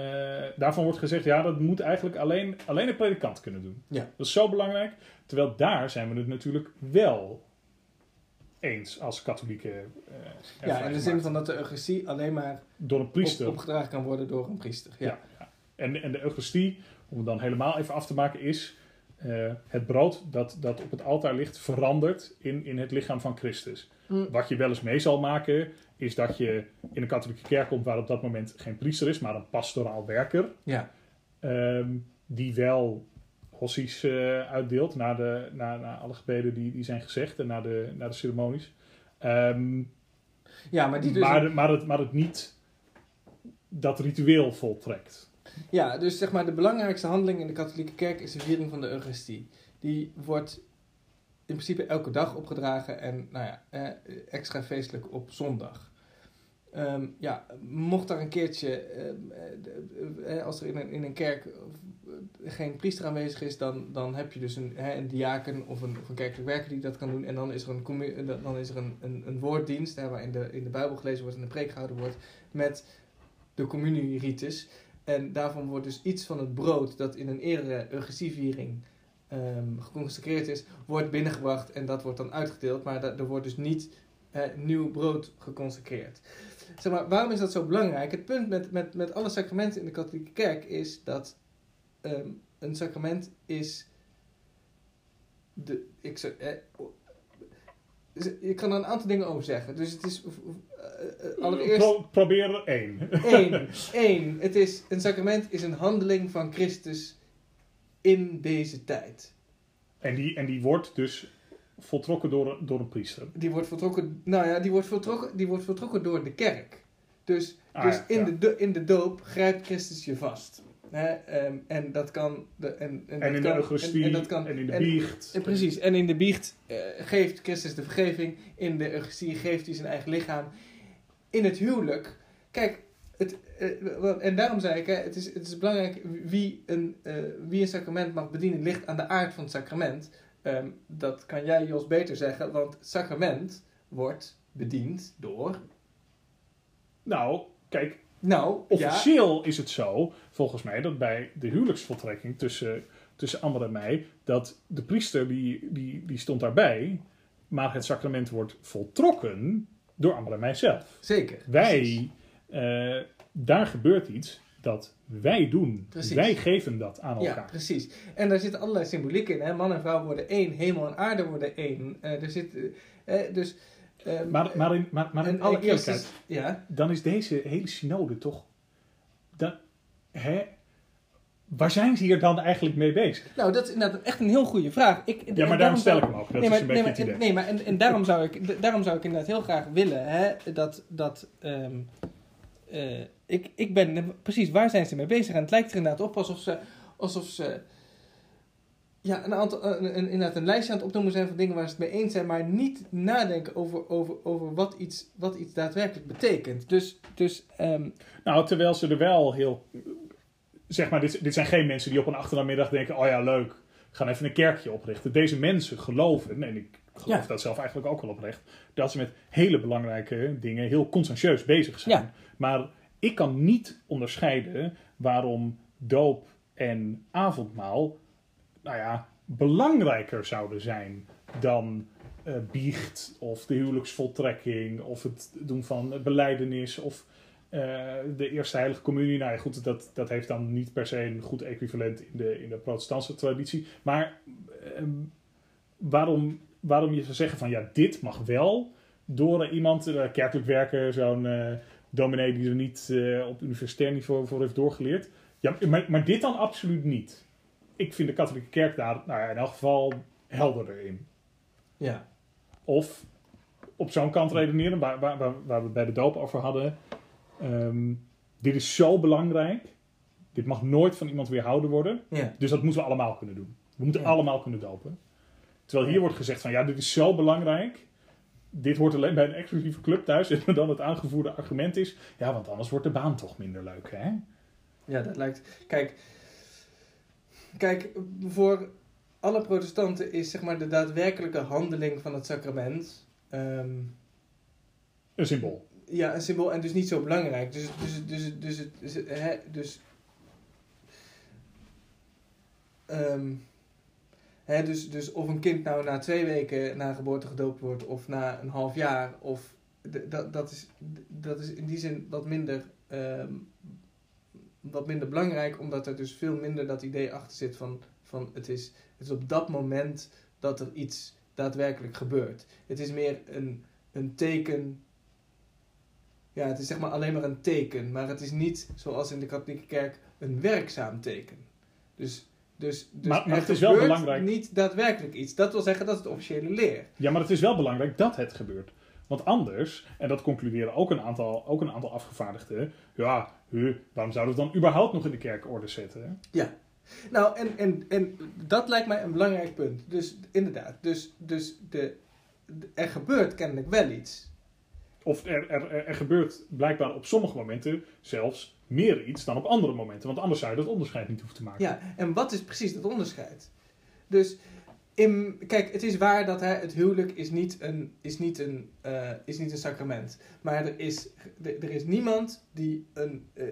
S1: daarvan wordt gezegd, ja, dat moet eigenlijk alleen, alleen een predikant kunnen doen.
S2: Ja.
S1: Dat is zo belangrijk, terwijl daar zijn we het natuurlijk wel eens als katholieke eh, en
S2: Ja, in de zin van dat de Eucharistie alleen maar
S1: door een priester.
S2: op, opgedragen kan worden door een priester. Ja.
S1: Ja. ja. En, en de Eucharistie, om het dan helemaal even af te maken, is. eh, het brood dat, dat op het altaar ligt verandert in, in het lichaam van Christus.
S2: Mm.
S1: Wat je wel eens mee zal maken, is dat je in een katholieke kerk komt waar op dat moment geen priester is, maar een pastoraal werker.
S2: Ja.
S1: ehm, die wel hossies eh, uitdeelt na, de, na, na alle gebeden die, die zijn gezegd en na de, na de ceremonies. Ehm,
S2: Ja, maar die dus...
S1: maar, maar, het, maar het niet dat ritueel voltrekt.
S2: Ja, dus zeg maar de belangrijkste handeling in de katholieke kerk is de viering van de Eucharistie. Die wordt in principe elke dag opgedragen en nou ja, eh, extra feestelijk op zondag. Ehm, ja, mocht er een keertje, ehm, eh, de- als er in een, in een kerk geen priester aanwezig is, dan, dan heb je dus een, hè, een diaken of een, een kerkelijk werker die dat kan doen. En dan is er een, commu- dan is er een, een, woorddienst, hè, waarin de, in de Bijbel gelezen wordt en een preek gehouden wordt, met de communierites. En daarvan wordt dus iets van het brood dat in een eerdere Eucharistieviering ehm geconsecreerd is, wordt binnengebracht en dat wordt dan uitgedeeld. Maar er wordt dus niet eh, nieuw brood geconsecreerd. Zeg maar, waarom is dat zo belangrijk? Het punt met, met, met alle sacramenten in de katholieke kerk is dat ehm, een sacrament is de, ik zou, eh, je kan er een aantal dingen over zeggen. Dus het is eh, eh, allereerst...
S1: Pro- probeer er één.
S2: Eén, één. Het is, een sacrament is een handeling van Christus in deze tijd.
S1: En die, en die wordt dus voltrokken door, door een priester.
S2: Die wordt voltrokken, nou ja, die wordt voltrokken, die wordt voltrokken door de kerk. Dus,
S1: Ah,
S2: dus
S1: ja,
S2: in,
S1: ja.
S2: de, in de doop grijpt Christus je vast. Hè? ehm, en dat kan... De, en, en,
S1: En
S2: dat
S1: in de
S2: kan,
S1: Eucharistie
S2: en,
S1: en,
S2: en dat kan,
S1: in de
S2: en-
S1: biecht.
S2: En precies, en in de biecht eh, geeft Christus de vergeving. In de Eucharistie geeft hij zijn eigen lichaam. In het huwelijk, kijk, het, eh, en daarom zei ik, hè, het, is, het is belangrijk wie een, eh, wie een sacrament mag bedienen, ligt aan de aard van het sacrament. Ehm, dat kan jij, Jos, beter zeggen, want het sacrament wordt bediend door.
S1: Nou, kijk,
S2: Nou, ja,
S1: officieel is het zo, volgens mij, dat bij de huwelijksvoltrekking tussen, tussen Amber en mij, dat de priester die, die, die stond daarbij, maar het sacrament wordt voltrokken door Amber en mij zelf.
S2: zeker.
S1: Wij, eh, daar gebeurt iets dat wij doen.
S2: Precies.
S1: Wij geven dat aan
S2: Ja,
S1: elkaar.
S2: precies. En daar zit allerlei symboliek in. Hè? Man en vrouw worden één, hemel en aarde worden één. Eh, er zit, eh, dus, ehm,
S1: Maar, maar, in, maar, maar in alle eerlijkheid,
S2: Ja,
S1: dan is deze hele synode toch... Hè, waar zijn ze hier dan eigenlijk mee bezig?
S2: nou dat is inderdaad echt een heel goede vraag. Ik,
S1: Ja, maar daarom stel ik hem ook. Dat
S2: nee,
S1: is een
S2: nee,
S1: beetje
S2: maar, nee, maar en, en daarom, zou ik, daarom zou ik inderdaad heel graag willen hè, dat, dat ehm, eh, ik, ik ben, precies, waar zijn ze mee bezig? En het lijkt er inderdaad op alsof ze, alsof ze ja, een, aantal, een, een, inderdaad een lijstje aan het opnoemen zijn van dingen waar ze het mee eens zijn, maar niet nadenken over, over, over wat, iets, wat iets daadwerkelijk betekent. Dus, dus ehm,
S1: Nou, terwijl ze er wel heel... Zeg maar, dit, dit zijn geen mensen die op een achtermiddag denken... Oh ja, leuk, gaan even een kerkje oprichten. Deze mensen geloven, en ik geloof
S2: Ja.
S1: dat zelf eigenlijk ook wel oprecht... dat ze met hele belangrijke dingen heel conscientieus bezig zijn.
S2: Ja.
S1: Maar ik kan niet onderscheiden waarom doop en avondmaal... nou ja, belangrijker zouden zijn dan eh, biecht of de huwelijksvoltrekking of het doen van beleidenis of eh, de eerste heilige communie. Nou ja, goed, dat, dat heeft dan niet per se een goed equivalent in de, in de protestantse traditie. Maar ehm, waarom, waarom je zou zeggen van ja, dit mag wel door iemand, eh, kerkelijk werker, zo'n dominee die er niet op universitair niveau voor heeft doorgeleerd. Ja, maar, maar dit dan absoluut niet. Ik vind de katholieke kerk daar nou ja, in elk geval helderder in.
S2: ja.
S1: Of op zo'n kant redeneren, waar, waar, waar, we bij de doop over hadden. Ehm, dit is zo belangrijk. Dit mag nooit van iemand weerhouden worden.
S2: Ja.
S1: Dus dat moeten we allemaal kunnen doen. We moeten
S2: Ja.
S1: allemaal kunnen dopen. Terwijl hier wordt gezegd van ja, dit is zo belangrijk. Dit hoort alleen bij een exclusieve club thuis. En dan het aangevoerde argument is... Ja, want anders wordt de baan toch minder leuk, hè?
S2: Ja, dat lijkt. Kijk, kijk, voor alle protestanten is zeg maar de daadwerkelijke handeling van het sacrament. ehm,
S1: Een symbool.
S2: ja, een symbool en dus niet zo belangrijk. Dus, dus, dus, dus, het- dus, hè, dus, ehm, hè, dus, dus of een kind nou na twee weken na geboorte gedoopt wordt of na een half jaar, of dat, dat, is, dat is in die zin wat minder, ehm, wat minder belangrijk, omdat er dus veel minder dat idee achter zit van, van het, is, het is op dat moment dat er iets daadwerkelijk gebeurt. Het is meer een, een teken. Ja, het is zeg maar alleen maar een teken, maar het is niet zoals in de katholieke kerk een werkzaam teken. Dus, dus, dus
S1: Maar- maar het is wel belangrijk.
S2: niet daadwerkelijk iets. Dat wil zeggen, dat is de officiële leer.
S1: Ja, maar het is wel belangrijk dat het gebeurt. Want anders, en dat concluderen ook een aantal, ook een aantal afgevaardigden, ja, huh, waarom zouden we het dan überhaupt nog in de kerkorde zetten?
S2: Nou, en, en, en dat lijkt mij een belangrijk punt. Dus inderdaad, dus, dus de, de- er gebeurt kennelijk wel iets.
S1: Of er, er, er, er gebeurt blijkbaar op sommige momenten zelfs meer iets dan op andere momenten. Want anders zou je dat onderscheid niet hoeven te maken.
S2: Ja, en wat is precies dat onderscheid? Dus, kijk, het is waar dat hè, het huwelijk is niet een, is niet een, eh, is niet een sacrament. Maar er is, er is niemand die een, eh,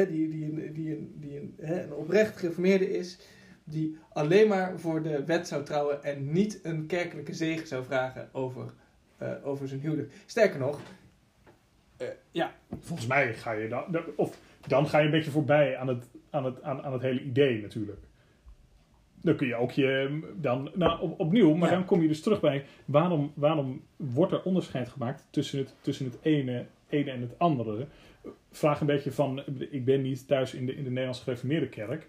S2: eh, die, die, een- oprecht gereformeerde is, die alleen maar voor de wet zou trouwen en niet een kerkelijke zegen zou vragen over, over zijn huwelijk. Sterker nog, ja,
S1: Volgens mij ga je dan, of dan ga je een beetje voorbij aan het, aan het, aan, aan het hele idee natuurlijk. Dan kun je ook je, dan, nou, op, opnieuw, maar
S2: Ja.
S1: dan kom je dus terug bij waarom, waarom wordt er onderscheid gemaakt tussen het, tussen het ene, ene en het andere. Vraag een beetje van, ik ben niet thuis in de, in de Nederlandse gereformeerde kerk.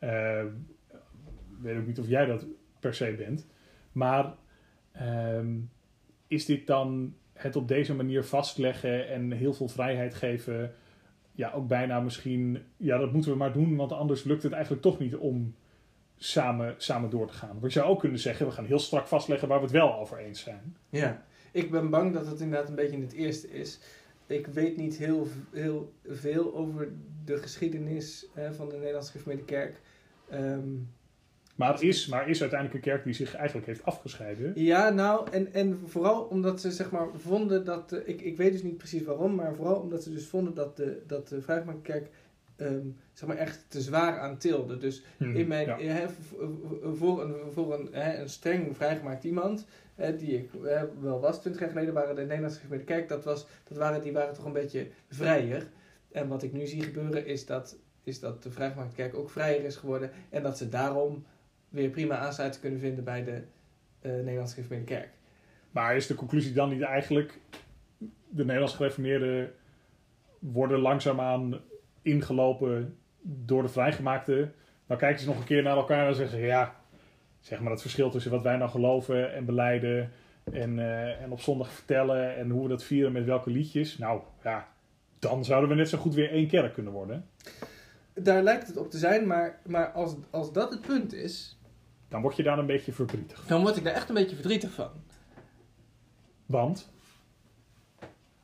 S1: Ik weet ook niet of jij dat per se bent. Maar ehm, is dit dan het op deze manier vastleggen en heel veel vrijheid geven? Ja, ook bijna misschien, ja, dat moeten we maar doen, want anders lukt het eigenlijk toch niet om samen, samen door te gaan. Want je zou ook kunnen zeggen, we gaan heel strak vastleggen waar we het wel over eens zijn.
S2: Ja, ik ben bang dat het inderdaad een beetje in het eerste is. Ik weet niet heel, heel veel over de geschiedenis eh, van de Nederlandse Gereformeerde Kerk. Ehm,
S1: Maar is, maar is uiteindelijk een kerk die zich eigenlijk heeft afgescheiden.
S2: ja, nou, en, en vooral omdat ze zeg maar vonden dat... ik, ik weet dus niet precies waarom, maar vooral omdat ze dus vonden dat de, dat de Vrijgemaakte Ehm, zeg maar echt te zwaar aan tilde. Dus
S1: Hmm,
S2: in mijn,
S1: ja.
S2: eh, voor een, voor een, een streng vrijgemaakt iemand, hè, die ik wel was, 20 jaar geleden waren de Nederlandse gemeente Kerk, dat, was, dat waren, die waren toch een beetje vrijer. En wat ik nu zie gebeuren is dat, is dat de vrijgemaakte kerk ook vrijer is geworden en dat ze daarom weer prima aansluiting kunnen vinden bij de eh, Nederlandse gemeente Kerk.
S1: Maar is de conclusie dan niet eigenlijk... de Nederlandse gereformeerden worden langzaamaan ingelopen door de vrijgemaakte. Dan kijken ze nog een keer naar elkaar en zeggen ze... ja, zeg maar het verschil tussen wat wij nou geloven en beleiden... en, eh, en op zondag vertellen en hoe we dat vieren met welke liedjes. Nou, ja, dan zouden we net zo goed weer één kerk kunnen worden.
S2: Daar lijkt het op te zijn, maar, maar als, als dat het punt is,
S1: Dan word je daar een beetje verdrietig van.
S2: dan word ik daar echt een beetje verdrietig van.
S1: Want...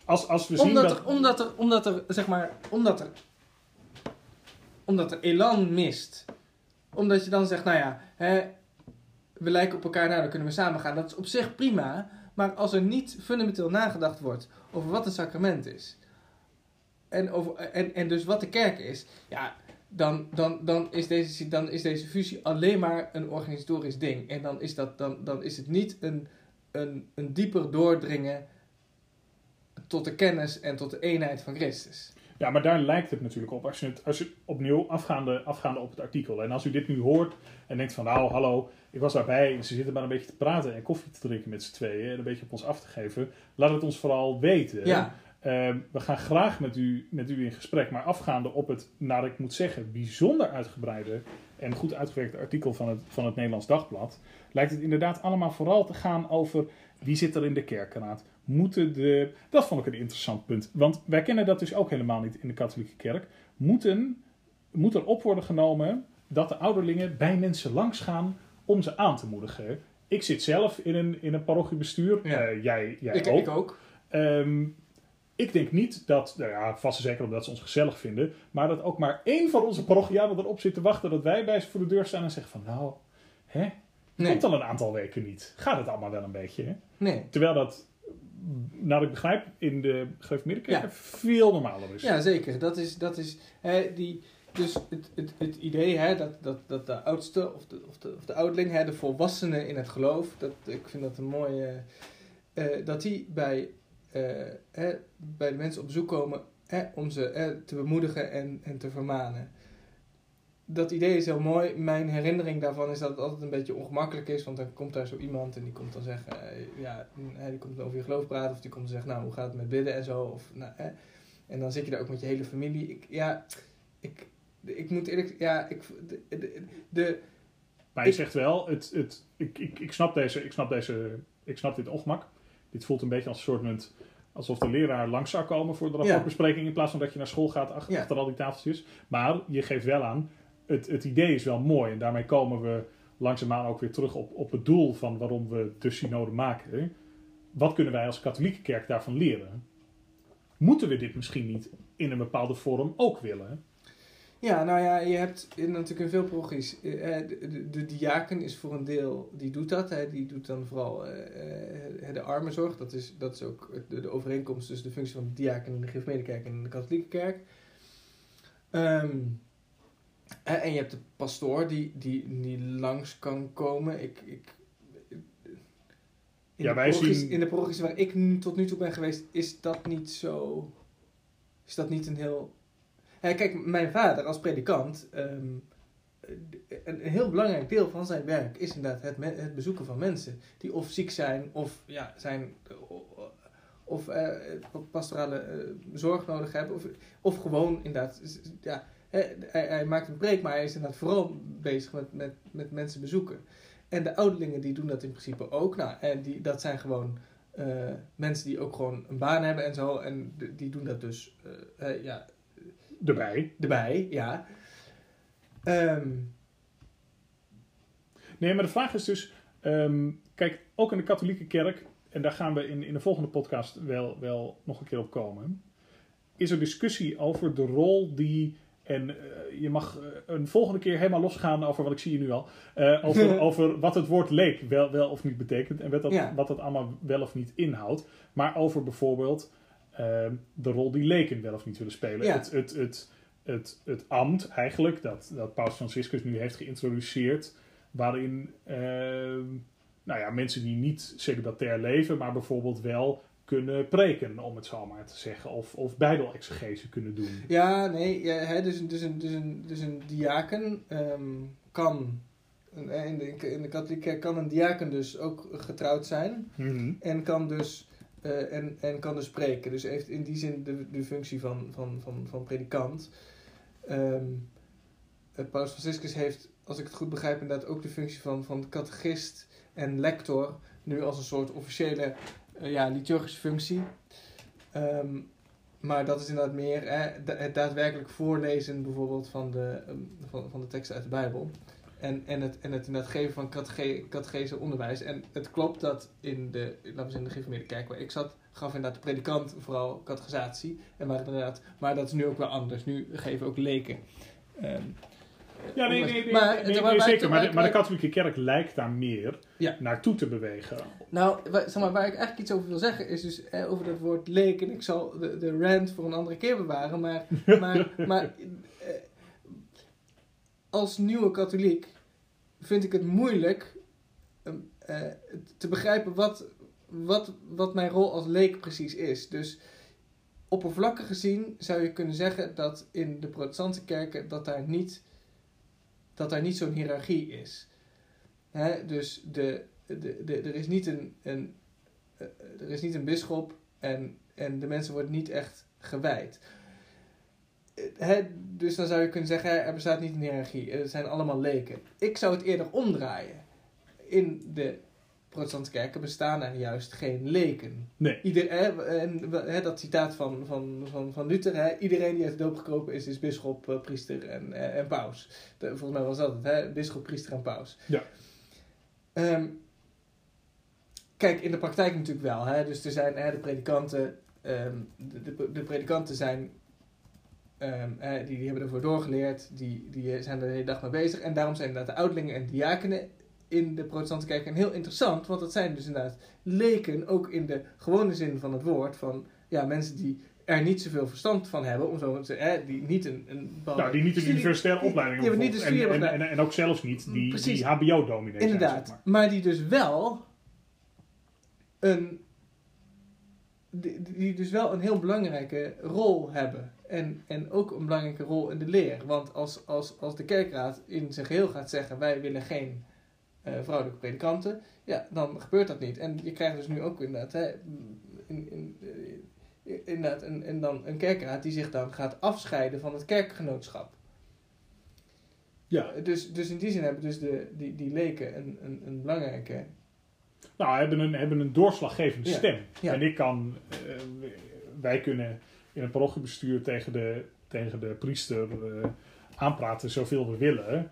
S1: Als, als we zien
S2: Omdat
S1: dat...
S2: er, omdat er, omdat er, zeg maar, omdat er, omdat er elan mist. Omdat je dan zegt, nou ja, hè, we lijken op elkaar, nou dan kunnen we samen gaan. Dat is op zich prima. Maar als er niet fundamenteel nagedacht wordt over wat een sacrament is. En, over, en, en dus wat de kerk is. Ja, dan, dan, dan, is deze, dan is deze fusie alleen maar een organisatorisch ding. En dan is, dat, dan, dan is het niet een, een, een dieper doordringen tot de kennis en tot de eenheid van Christus.
S1: Ja, maar daar lijkt het natuurlijk op. Als je het, als je opnieuw afgaande, afgaande op het artikel. En als u dit nu hoort en denkt van nou, hallo, ik was daarbij. en Ze zitten maar een beetje te praten en koffie te drinken met z'n tweeën. En een beetje op ons af te geven. Laat het ons vooral weten.
S2: Ja,
S1: Ehm, we gaan graag met u, met u in gesprek. Maar afgaande op het, naar ik moet zeggen, bijzonder uitgebreide en goed uitgewerkte artikel van het, van het Nederlands Dagblad. Lijkt het inderdaad allemaal vooral te gaan over wie zit er in de kerkenraad. Moeten de, dat vond ik een interessant punt. Want wij kennen dat dus ook helemaal niet in de katholieke kerk. Moeten, moet er op worden genomen dat de ouderlingen bij mensen langsgaan om ze aan te moedigen. Ik zit zelf in een, in een parochiebestuur.
S2: Ja.
S1: Eh, jij jij
S2: ik,
S1: ook.
S2: ik ook.
S1: Ehm, ik denk niet dat, nou ja, vast en zeker omdat ze ons gezellig vinden, maar dat ook maar één van onze parochianen erop zit te wachten dat wij bij ze voor de deur staan en zeggen van nou, hè,
S2: Nee,
S1: komt al een aantal weken niet. Gaat het allemaal wel een beetje, hè?
S2: nee.
S1: Terwijl dat, nou ik begrijp, in de gereformeerde
S2: Ja.
S1: veel normaler is.
S2: Ja, zeker. Dat is, dat is hè, die, dus het, het, het idee hè, dat, dat, dat de oudste of de, of de, of de oudeling, hè, de volwassene in het geloof, dat, ik vind dat een mooie, eh, dat die bij, eh, hè, bij de mensen op bezoek komen hè, om ze hè, te bemoedigen en, en te vermanen. Dat idee is heel mooi. Mijn herinnering daarvan is dat het altijd een beetje ongemakkelijk is. Want dan komt daar zo iemand en die komt dan zeggen... eh, ja, die komt over je geloof praten. Of die komt zeggen, nou, hoe gaat het met bidden en zo. Of, nou, eh. En dan zit je daar ook met je hele familie. Ik, ja, ik, ik moet eerlijk... Ja, ik, de, de, de-
S1: Maar je
S2: Ik-
S1: zegt wel, het, het, ik, ik, ik, snap deze, ik, snap deze, ik snap dit ongemak. Dit voelt een beetje als een soort alsof de leraar langs zou komen voor de
S2: Ja.
S1: rapportbespreking in plaats van dat je naar school gaat ach-
S2: Ja.
S1: achter al die tafeltjes. Maar je geeft wel aan, het, het idee is wel mooi en daarmee komen we langzaamaan ook weer terug op, op het doel van waarom we de synode maken. Wat kunnen wij als katholieke kerk daarvan leren? Moeten we dit misschien niet in een bepaalde vorm ook willen?
S2: Ja, nou ja, je hebt natuurlijk in veel parochies. eh, eh, de, de, diaken is voor een deel, die doet dat. Hè, die doet dan vooral eh, de armenzorg. Dat is, dat is ook de, de overeenkomst tussen de functie van de diaken in de Gereformeerde en de katholieke kerk. Ehm, en, en je hebt de pastoor die, die, die langs kan komen. Ik, ik, in,
S1: Ja,
S2: de
S1: wij zien-
S2: in de parochies waar ik nu, tot nu toe ben geweest, is dat niet zo. Is dat niet een heel kijk, mijn vader als predikant, ehm, een, heel belangrijk deel van zijn werk is inderdaad het, het bezoeken van mensen die of ziek zijn of ja, zijn, of eh, pastorale eh, zorg nodig hebben, of, of gewoon inderdaad, ja, hij, hij maakt een preek, maar hij is inderdaad vooral bezig met, met, met mensen bezoeken. En de ouderlingen die doen dat in principe ook. Nou, en die, dat zijn gewoon eh, mensen die ook gewoon een baan hebben en zo. En die doen dat dus eh, eh, ja,
S1: Erbij.
S2: erbij, ja. Ehm,
S1: Nee, maar de vraag is dus, ehm, kijk, ook in de katholieke kerk, en daar gaan we in, in de volgende podcast wel, wel nog een keer op komen, is er discussie over de rol die, en eh, je mag eh, een volgende keer helemaal losgaan over wat ik zie je nu al, eh, over, over wat het woord leek wel, wel of niet betekent en wat dat,
S2: Ja.
S1: wat dat allemaal wel of niet inhoudt, maar over bijvoorbeeld ehm, de rol die leken wel of niet willen spelen.
S2: Ja.
S1: Het, het, het, het, het ambt eigenlijk, dat, dat Paus Franciscus nu heeft geïntroduceerd, waarin ehm, nou ja, mensen die niet celibatair leven, maar bijvoorbeeld wel kunnen preken, om het zo maar te zeggen, of, of bijbelexegese kunnen doen.
S2: ja, nee, ja, hè, dus, dus, een, dus, een, dus een diaken ehm, kan, in de, in de katholieke kerk kan een diaken dus ook getrouwd zijn.
S1: Mhm.
S2: En kan dus, eh, en, en kan dus spreken. Dus heeft in die zin de, de functie van, van, van, van predikant. Ehm eh, Paus Franciscus heeft, als ik het goed begrijp, inderdaad ook de functie van, van catechist en lector. Nu als een soort officiële ja, liturgische functie. Ehm, maar dat is inderdaad meer het daadwerkelijk voorlezen bijvoorbeeld van de, ehm, van, van de teksten uit de Bijbel. En, en, het, en het inderdaad geven van catechese onderwijs. En het klopt dat in de, laten we zeggen, de kerk waar ik zat, gaf inderdaad de predikant vooral catechisatie. En maar inderdaad, maar dat is nu ook wel anders. Nu geven ook leken. ehm,
S1: Ja, nee, nee, nee,
S2: Maar-
S1: nee, nee, zeker. Maar de,
S2: maar-
S1: de katholieke kerk lijkt daar meer
S2: Ja.
S1: naartoe te bewegen.
S2: Nou, zeg maar, waar ik eigenlijk iets over wil zeggen is dus eh, over dat woord leek. En ik zal de, de rant voor een andere keer bewaren. Maar, maar, maar eh, als nieuwe katholiek vind ik het moeilijk ehm, eh, te begrijpen wat, wat, wat mijn rol als leek precies is. Dus oppervlakkig gezien zou je kunnen zeggen dat in de protestantse kerken dat daar niet, dat daar niet zo'n hiërarchie is. Hè? Dus de, de, de, er is niet een, een, eh, er is niet een bisschop en, en de mensen worden niet echt gewijd. Eh, Hè? Dus dan zou je kunnen zeggen, er bestaat niet een hiërarchie. Het zijn allemaal leken. Ik zou het eerder omdraaien. In de protestantse kerken bestaan er juist geen leken.
S1: Nee.
S2: Ieder, hè, en, hè, dat citaat van, van, van, van Luther, hè, iedereen die uit de doop gekropen is, is bisschop, eh, priester en, eh, en paus. De- volgens mij was dat het, hè, bisschop, priester en paus.
S1: Ja.
S2: Ehm, kijk, in de praktijk natuurlijk wel. Hè, dus er zijn hè, de predikanten, ehm, de, de, de predikanten zijn, hè, die, die hebben ervoor doorgeleerd, die, die zijn er de hele dag mee bezig. En daarom zijn inderdaad de ouderlingen en diakenen in de protestantse kerk en heel interessant, want dat zijn dus inderdaad leken, ook in de gewone zin van het woord, van ja, mensen die er niet zoveel verstand van hebben, om zo te die niet een, een
S1: Nou, die niet een universitaire opleiding
S2: hebben
S1: en, en, en, en ook zelfs niet die, die HBO-dominee
S2: Inderdaad,
S1: zeg maar.
S2: maar die dus wel een die, die dus wel een heel belangrijke rol hebben. En, en ook een belangrijke rol in de leer. Want als, als, als de kerkraad in zijn geheel gaat zeggen: wij willen geen eh, vrouwelijke predikanten, ja, dan gebeurt dat niet. En je krijgt dus nu ook inderdaad, hè, in, in, eh, inderdaad een, en dan een kerkraad die zich dan gaat afscheiden van het kerkgenootschap.
S1: Ja.
S2: Dus, dus in die zin hebben dus de, die, die leken een, een, een belangrijke
S1: Nou, hebben een, hebben een doorslaggevende
S2: Ja.
S1: stem.
S2: Ja.
S1: En ik kan, eh, wij kunnen in het parochiebestuur tegen de, tegen de priester eh, aanpraten zoveel we willen.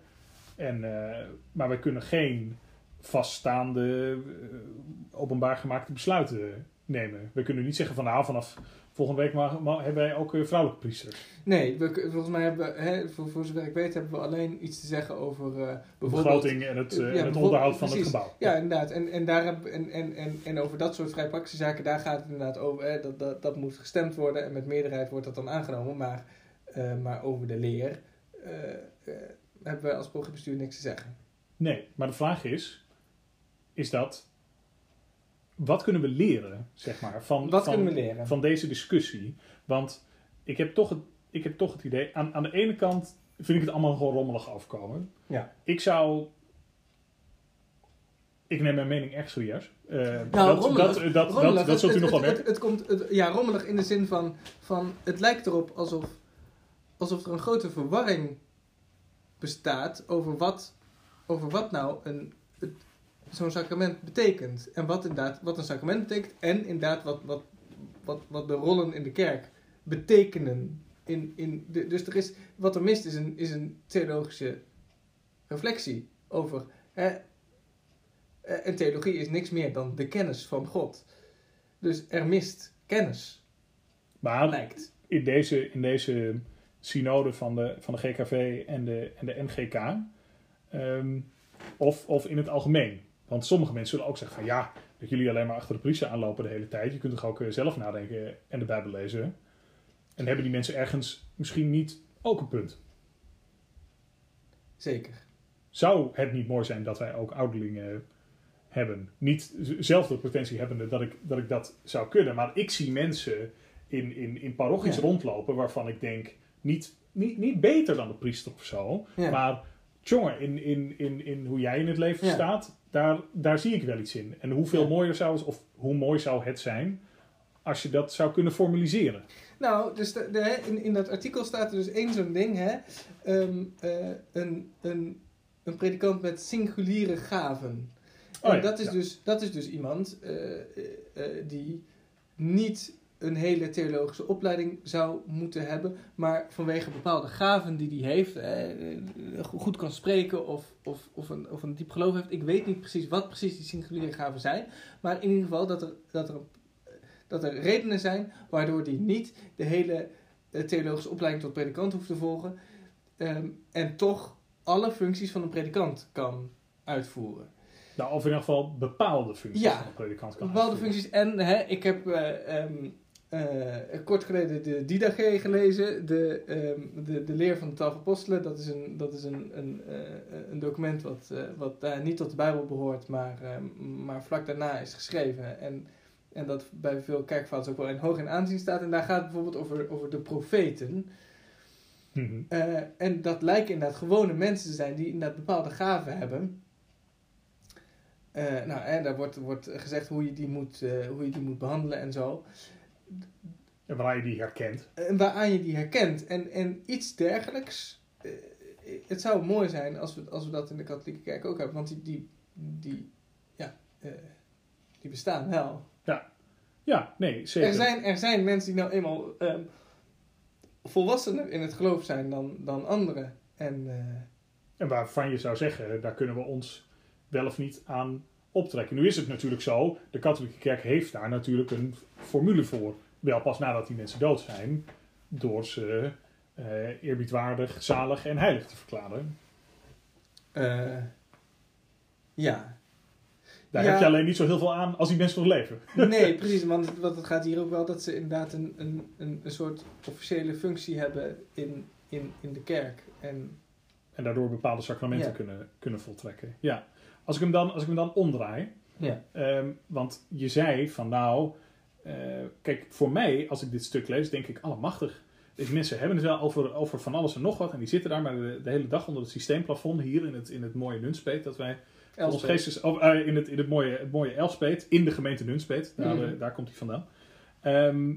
S1: En, eh, maar wij kunnen geen vaststaande, eh, openbaar gemaakte besluiten nemen. We kunnen niet zeggen van nou, vanaf volgende week mag- hebben wij ook eh, vrouwelijke priesters.
S2: Nee, we, volgens mij hebben we, hè, voor, voor zover ik weet, hebben we alleen iets te zeggen over bijvoorbeeld...
S1: begroting en het,
S2: Ja,
S1: en het onderhoud van het gebouw.
S2: Ja, inderdaad. En, en, daar heb, en, en, en, en over dat soort vrij praktische zaken, daar gaat het inderdaad over. Hè, dat, dat, dat moet gestemd worden en met meerderheid wordt dat dan aangenomen. Maar, maar over de leer hebben we als programmabestuur niks te zeggen.
S1: Nee, maar de vraag is, is dat, wat kunnen we leren, zeg maar, van,
S2: Wat
S1: van,
S2: kunnen we leren?
S1: van deze discussie? Want ik heb toch het, ik heb toch het idee, aan, aan de ene kant vind ik het allemaal gewoon rommelig afkomen.
S2: Ja.
S1: Ik zou, ik neem mijn mening echt serieus.
S2: Nou,
S1: dat,
S2: rommelig-
S1: dat, dat, dat,
S2: Rommelig,
S1: dat, dat zult u nog wel
S2: het,
S1: merken.
S2: het, het komt, het- ja, rommelig in de zin van, van het lijkt erop alsof, alsof er een grote verwarring bestaat over wat, over wat nou een, het- zo'n sacrament betekent. En wat inderdaad, wat een sacrament betekent en inderdaad wat, wat, wat, wat de rollen in de kerk betekenen. In, in de, dus er is, wat er mist is een, is een theologische reflectie over. Hè, eh, en theologie is niks meer dan de kennis van God. Dus er mist kennis,
S1: Maar
S2: lijkt.
S1: in deze, in deze synode van de, van de GKV en de, en de NGK, ehm, of, of in het algemeen. Want sommige mensen zullen ook zeggen van ja, dat jullie alleen maar achter de priester aanlopen de hele tijd. Je kunt toch ook eh, zelf nadenken en de Bijbel lezen. En hebben die mensen ergens misschien niet ook een punt?
S2: Zeker.
S1: Zou het niet mooi zijn dat wij ook ouderlingen hebben? Niet zelf de potentie hebbende dat ik, dat ik dat zou kunnen. Maar ik zie mensen in, in, in parochies
S2: Ja.
S1: rondlopen waarvan ik denk, niet, niet, niet beter dan de priester of zo.
S2: Ja.
S1: Maar jongen, in, in, in, in hoe jij in het leven
S2: Ja.
S1: staat, daar, daar zie ik wel iets in. En hoeveel
S2: Ja.
S1: mooier zou het, of hoe mooi zou het zijn als je dat zou kunnen formaliseren.
S2: Nou, dus de, in, in dat artikel staat er dus één zo'n ding, hè. Ehm, eh, een, een, een predikant met singuliere gaven.
S1: Oh
S2: en
S1: ja,
S2: dat, is
S1: ja.
S2: dus, dat is dus iemand eh, eh, die niet een hele theologische opleiding zou moeten hebben, maar vanwege bepaalde gaven die hij heeft, eh, goed kan spreken of, of, of, een, of een diep geloof heeft. Ik weet niet precies wat precies die singuliere gaven zijn, maar in ieder geval dat er, dat er, dat er redenen zijn waardoor die niet de hele eh, theologische opleiding tot predikant hoeft te volgen ehm, en toch alle functies van een predikant kan uitvoeren.
S1: Nou, of in ieder geval bepaalde functies
S2: Ja,
S1: van een predikant kan
S2: Bepaalde
S1: uitvoeren.
S2: functies. En hè, ik heb eh, ehm, eh, kort geleden de Didache gelezen, de, ehm, de, de leer van de twaalf apostelen. Dat is een, dat is een, een, eh, een document wat, eh, wat daar niet tot de Bijbel behoort, maar, ehm, maar vlak daarna is geschreven. En, en dat bij veel kerkvaders ook wel in hoog in aanzien staat. En daar gaat het bijvoorbeeld over, over de profeten.
S1: Mhm.
S2: Eh, en dat lijken inderdaad gewone mensen te zijn die inderdaad bepaalde gaven hebben. Eh, nou, en daar wordt, wordt gezegd hoe je, die moet, eh, hoe je die moet behandelen en zo.
S1: En waar je die herkent.
S2: En waaraan je die herkent. En, en iets dergelijks. eh, het zou mooi zijn als we, als we dat in de katholieke kerk ook hebben. Want die, die, die, ja, eh, die bestaan wel.
S1: Ja, nee, zeker.
S2: Er zijn, er zijn mensen die nou eenmaal ehm, volwassener in het geloof zijn dan, dan anderen. En eh,
S1: En waarvan je zou zeggen, daar kunnen we ons wel of niet aan optrekken. Nu is het natuurlijk zo, de katholieke kerk heeft daar natuurlijk een formule voor. Wel pas nadat die mensen dood zijn, door ze eh, eerbiedwaardig, zalig en heilig te verklaren.
S2: eh, ja,
S1: Daar
S2: Ja.
S1: heb je alleen niet zo heel veel aan als die mensen nog leven.
S2: Nee, precies. Want het, want het gaat hier ook wel dat ze inderdaad een, een, een, een soort officiële functie hebben in, in, in de kerk. En
S1: En daardoor bepaalde sacramenten
S2: Ja.
S1: kunnen, kunnen voltrekken. Ja. Als ik hem dan, als ik hem dan omdraai,
S2: ja,
S1: Ehm, want je zei van nou, eh, kijk, voor mij, als ik dit stuk lees, denk ik, allemachtig. Deze mensen hebben het wel over, over van alles en nog wat. En die zitten daar maar de, de hele dag onder het systeemplafond hier in het, in het mooie Nunspeet. Dat wij ons geestes, oh, eh, in, het, in het mooie, het mooie Elspeet, in de gemeente Nunspeet. Daar,
S2: Mhm.
S1: eh, daar komt hij vandaan. Ehm,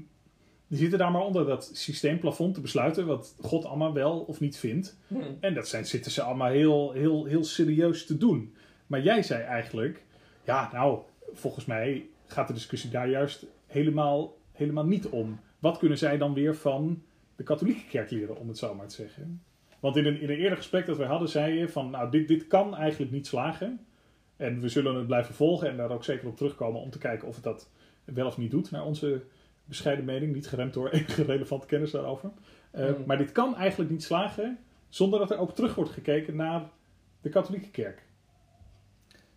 S1: die zitten daar maar onder dat systeemplafond te besluiten wat God allemaal wel of niet vindt.
S2: Hm.
S1: En dat zijn, zitten ze allemaal heel, heel, heel serieus te doen. Maar jij zei eigenlijk, ja, nou, volgens mij gaat de discussie daar juist helemaal, helemaal niet om. Wat kunnen zij dan weer van de katholieke kerk leren, om het zo maar te zeggen? Want in een, in een eerder gesprek dat we hadden, zei je van, nou, dit, dit kan eigenlijk niet slagen. En we zullen het blijven volgen en daar ook zeker op terugkomen om te kijken of het dat wel of niet doet, naar onze bescheiden mening. Niet geremd door enige relevante kennis daarover. Uh,
S2: Mm.
S1: Maar dit kan eigenlijk niet slagen zonder dat er ook terug wordt gekeken naar de katholieke kerk.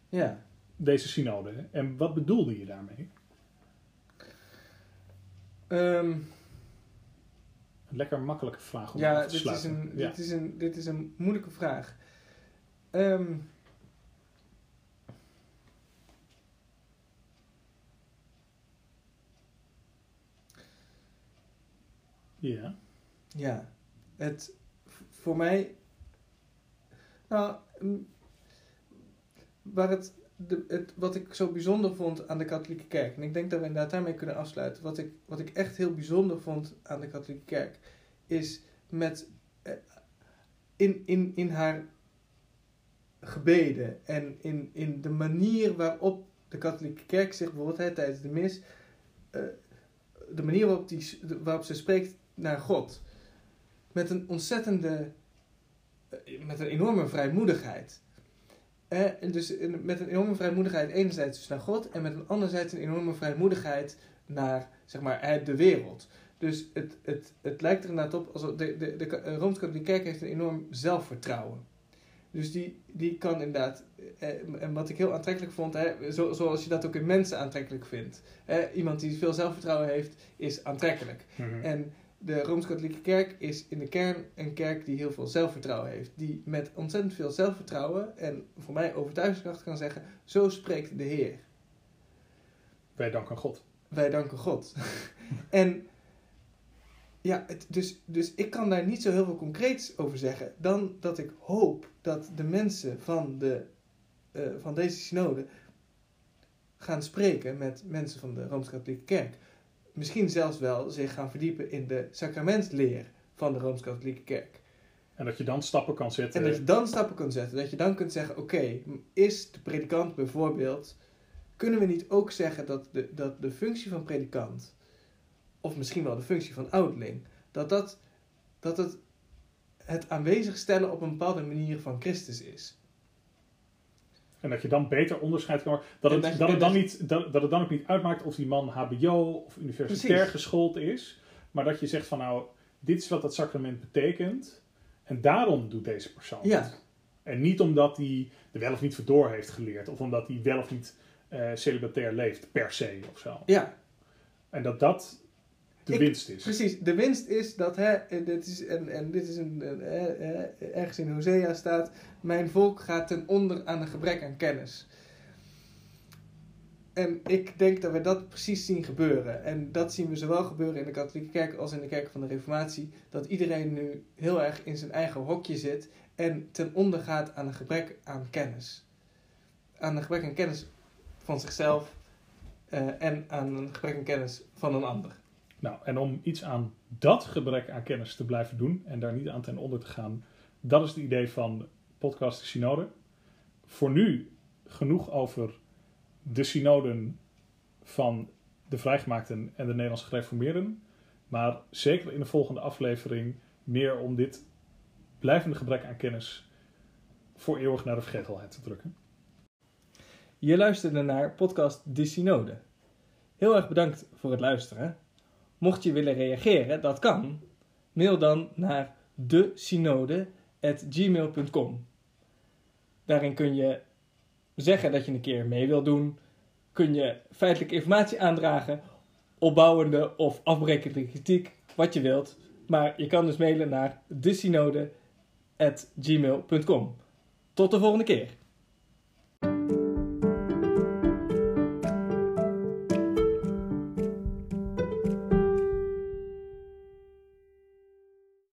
S2: Ja.
S1: Deze synode. En wat bedoelde je daarmee?
S2: Ehm,
S1: Een lekker makkelijke vraag om
S2: ja,
S1: af te
S2: dit is, een,
S1: ja.
S2: dit, is een, dit is een moeilijke vraag. Ehm,
S1: ja.
S2: ja, het voor mij. Nou, waar het, de, het, wat ik zo bijzonder vond aan de katholieke kerk, en ik denk dat we inderdaad daarmee kunnen afsluiten. Wat ik, wat ik echt heel bijzonder vond aan de katholieke kerk, is met. eh, in, in, in haar gebeden en in, in de manier waarop de katholieke kerk zich bijvoorbeeld tijdens de mis, eh, de manier waarop, die, waarop ze spreekt naar God, met een ontzettende, eh, met een enorme vrijmoedigheid. Eh, en dus in- met een enorme vrijmoedigheid enerzijds dus naar God en met een anderzijds een enorme vrijmoedigheid naar zeg maar, eh, de wereld. Dus het, het, het lijkt er inderdaad op, alsof de, de, de Ka- Rooms-Katholieke Kerk heeft een enorm zelfvertrouwen. Dus die, die kan inderdaad, eh, en wat ik heel aantrekkelijk vond, hè, zo, zoals je dat ook in mensen aantrekkelijk vindt. Hè, iemand die veel zelfvertrouwen heeft, is aantrekkelijk.
S1: Mhm.
S2: En de Rooms-Katholieke Kerk is in de kern een kerk die heel veel zelfvertrouwen heeft. Die met ontzettend veel zelfvertrouwen en voor mij overtuigingskracht kan zeggen: Zo spreekt de Heer.
S1: Wij danken God.
S2: Wij danken God. en ja, het, dus, dus ik kan daar niet zo heel veel concreets over zeggen. Dan dat ik hoop dat de mensen van, de, eh, van deze synode gaan spreken met mensen van de Rooms-Katholieke Kerk. Misschien zelfs wel zich gaan verdiepen in de sacramentleer van de Rooms-Katholieke Kerk.
S1: En dat je dan stappen kan zetten.
S2: En dat je dan stappen kunt zetten. Dat je dan kunt zeggen: oké, is de predikant bijvoorbeeld. Kunnen we niet ook zeggen dat de, dat de functie van predikant, of misschien wel de functie van ouderling, dat, dat, dat het het aanwezig stellen op een bepaalde manier van Christus is?
S1: En dat je dan beter onderscheid kan maken. Dat, het,
S2: dat
S1: het dan niet, dat, dat het dan ook niet uitmaakt of die man HBO of universitair
S2: Precies.
S1: geschoold is. Maar dat je zegt van nou, dit is wat dat sacrament betekent. En daarom doet deze persoon
S2: Ja.
S1: het. En niet omdat hij er wel of niet voor door heeft geleerd. Of omdat hij wel of niet eh, celibatair leeft, per se of zo.
S2: Ja,
S1: En dat dat de
S2: Ik-
S1: winst is.
S2: precies. De winst is dat, hè, en dit is, en, en dit is een, een, ergens in Hosea staat: Mijn volk gaat ten onder aan een gebrek aan kennis. En ik denk dat we dat precies zien gebeuren. En dat zien we zowel gebeuren in de katholieke kerk als in de kerk van de Reformatie. Dat iedereen nu heel erg in zijn eigen hokje zit en ten onder gaat aan een gebrek aan kennis. Aan een gebrek aan kennis van zichzelf eh, en aan een gebrek aan kennis van een ander.
S1: Nou, en om iets aan dat gebrek aan kennis te blijven doen en daar niet aan ten onder te gaan, dat is het idee van podcast de Synode. Voor nu genoeg over de synoden van de vrijgemaakten en de Nederlandse gereformeerden. Maar zeker in de volgende aflevering meer om dit blijvende gebrek aan kennis voor eeuwig naar de vergetelheid te drukken.
S2: Je luisterde naar podcast De Synode. Heel erg bedankt voor het luisteren. Mocht je willen reageren, dat kan. Mail dan naar desynode.gmail.com Daarin kun je zeggen dat je een keer mee wilt doen. Kun je feitelijke informatie aandragen, opbouwende of afbrekende kritiek, wat je wilt. Maar je kan dus mailen naar desynode.gmail.com Tot de volgende keer.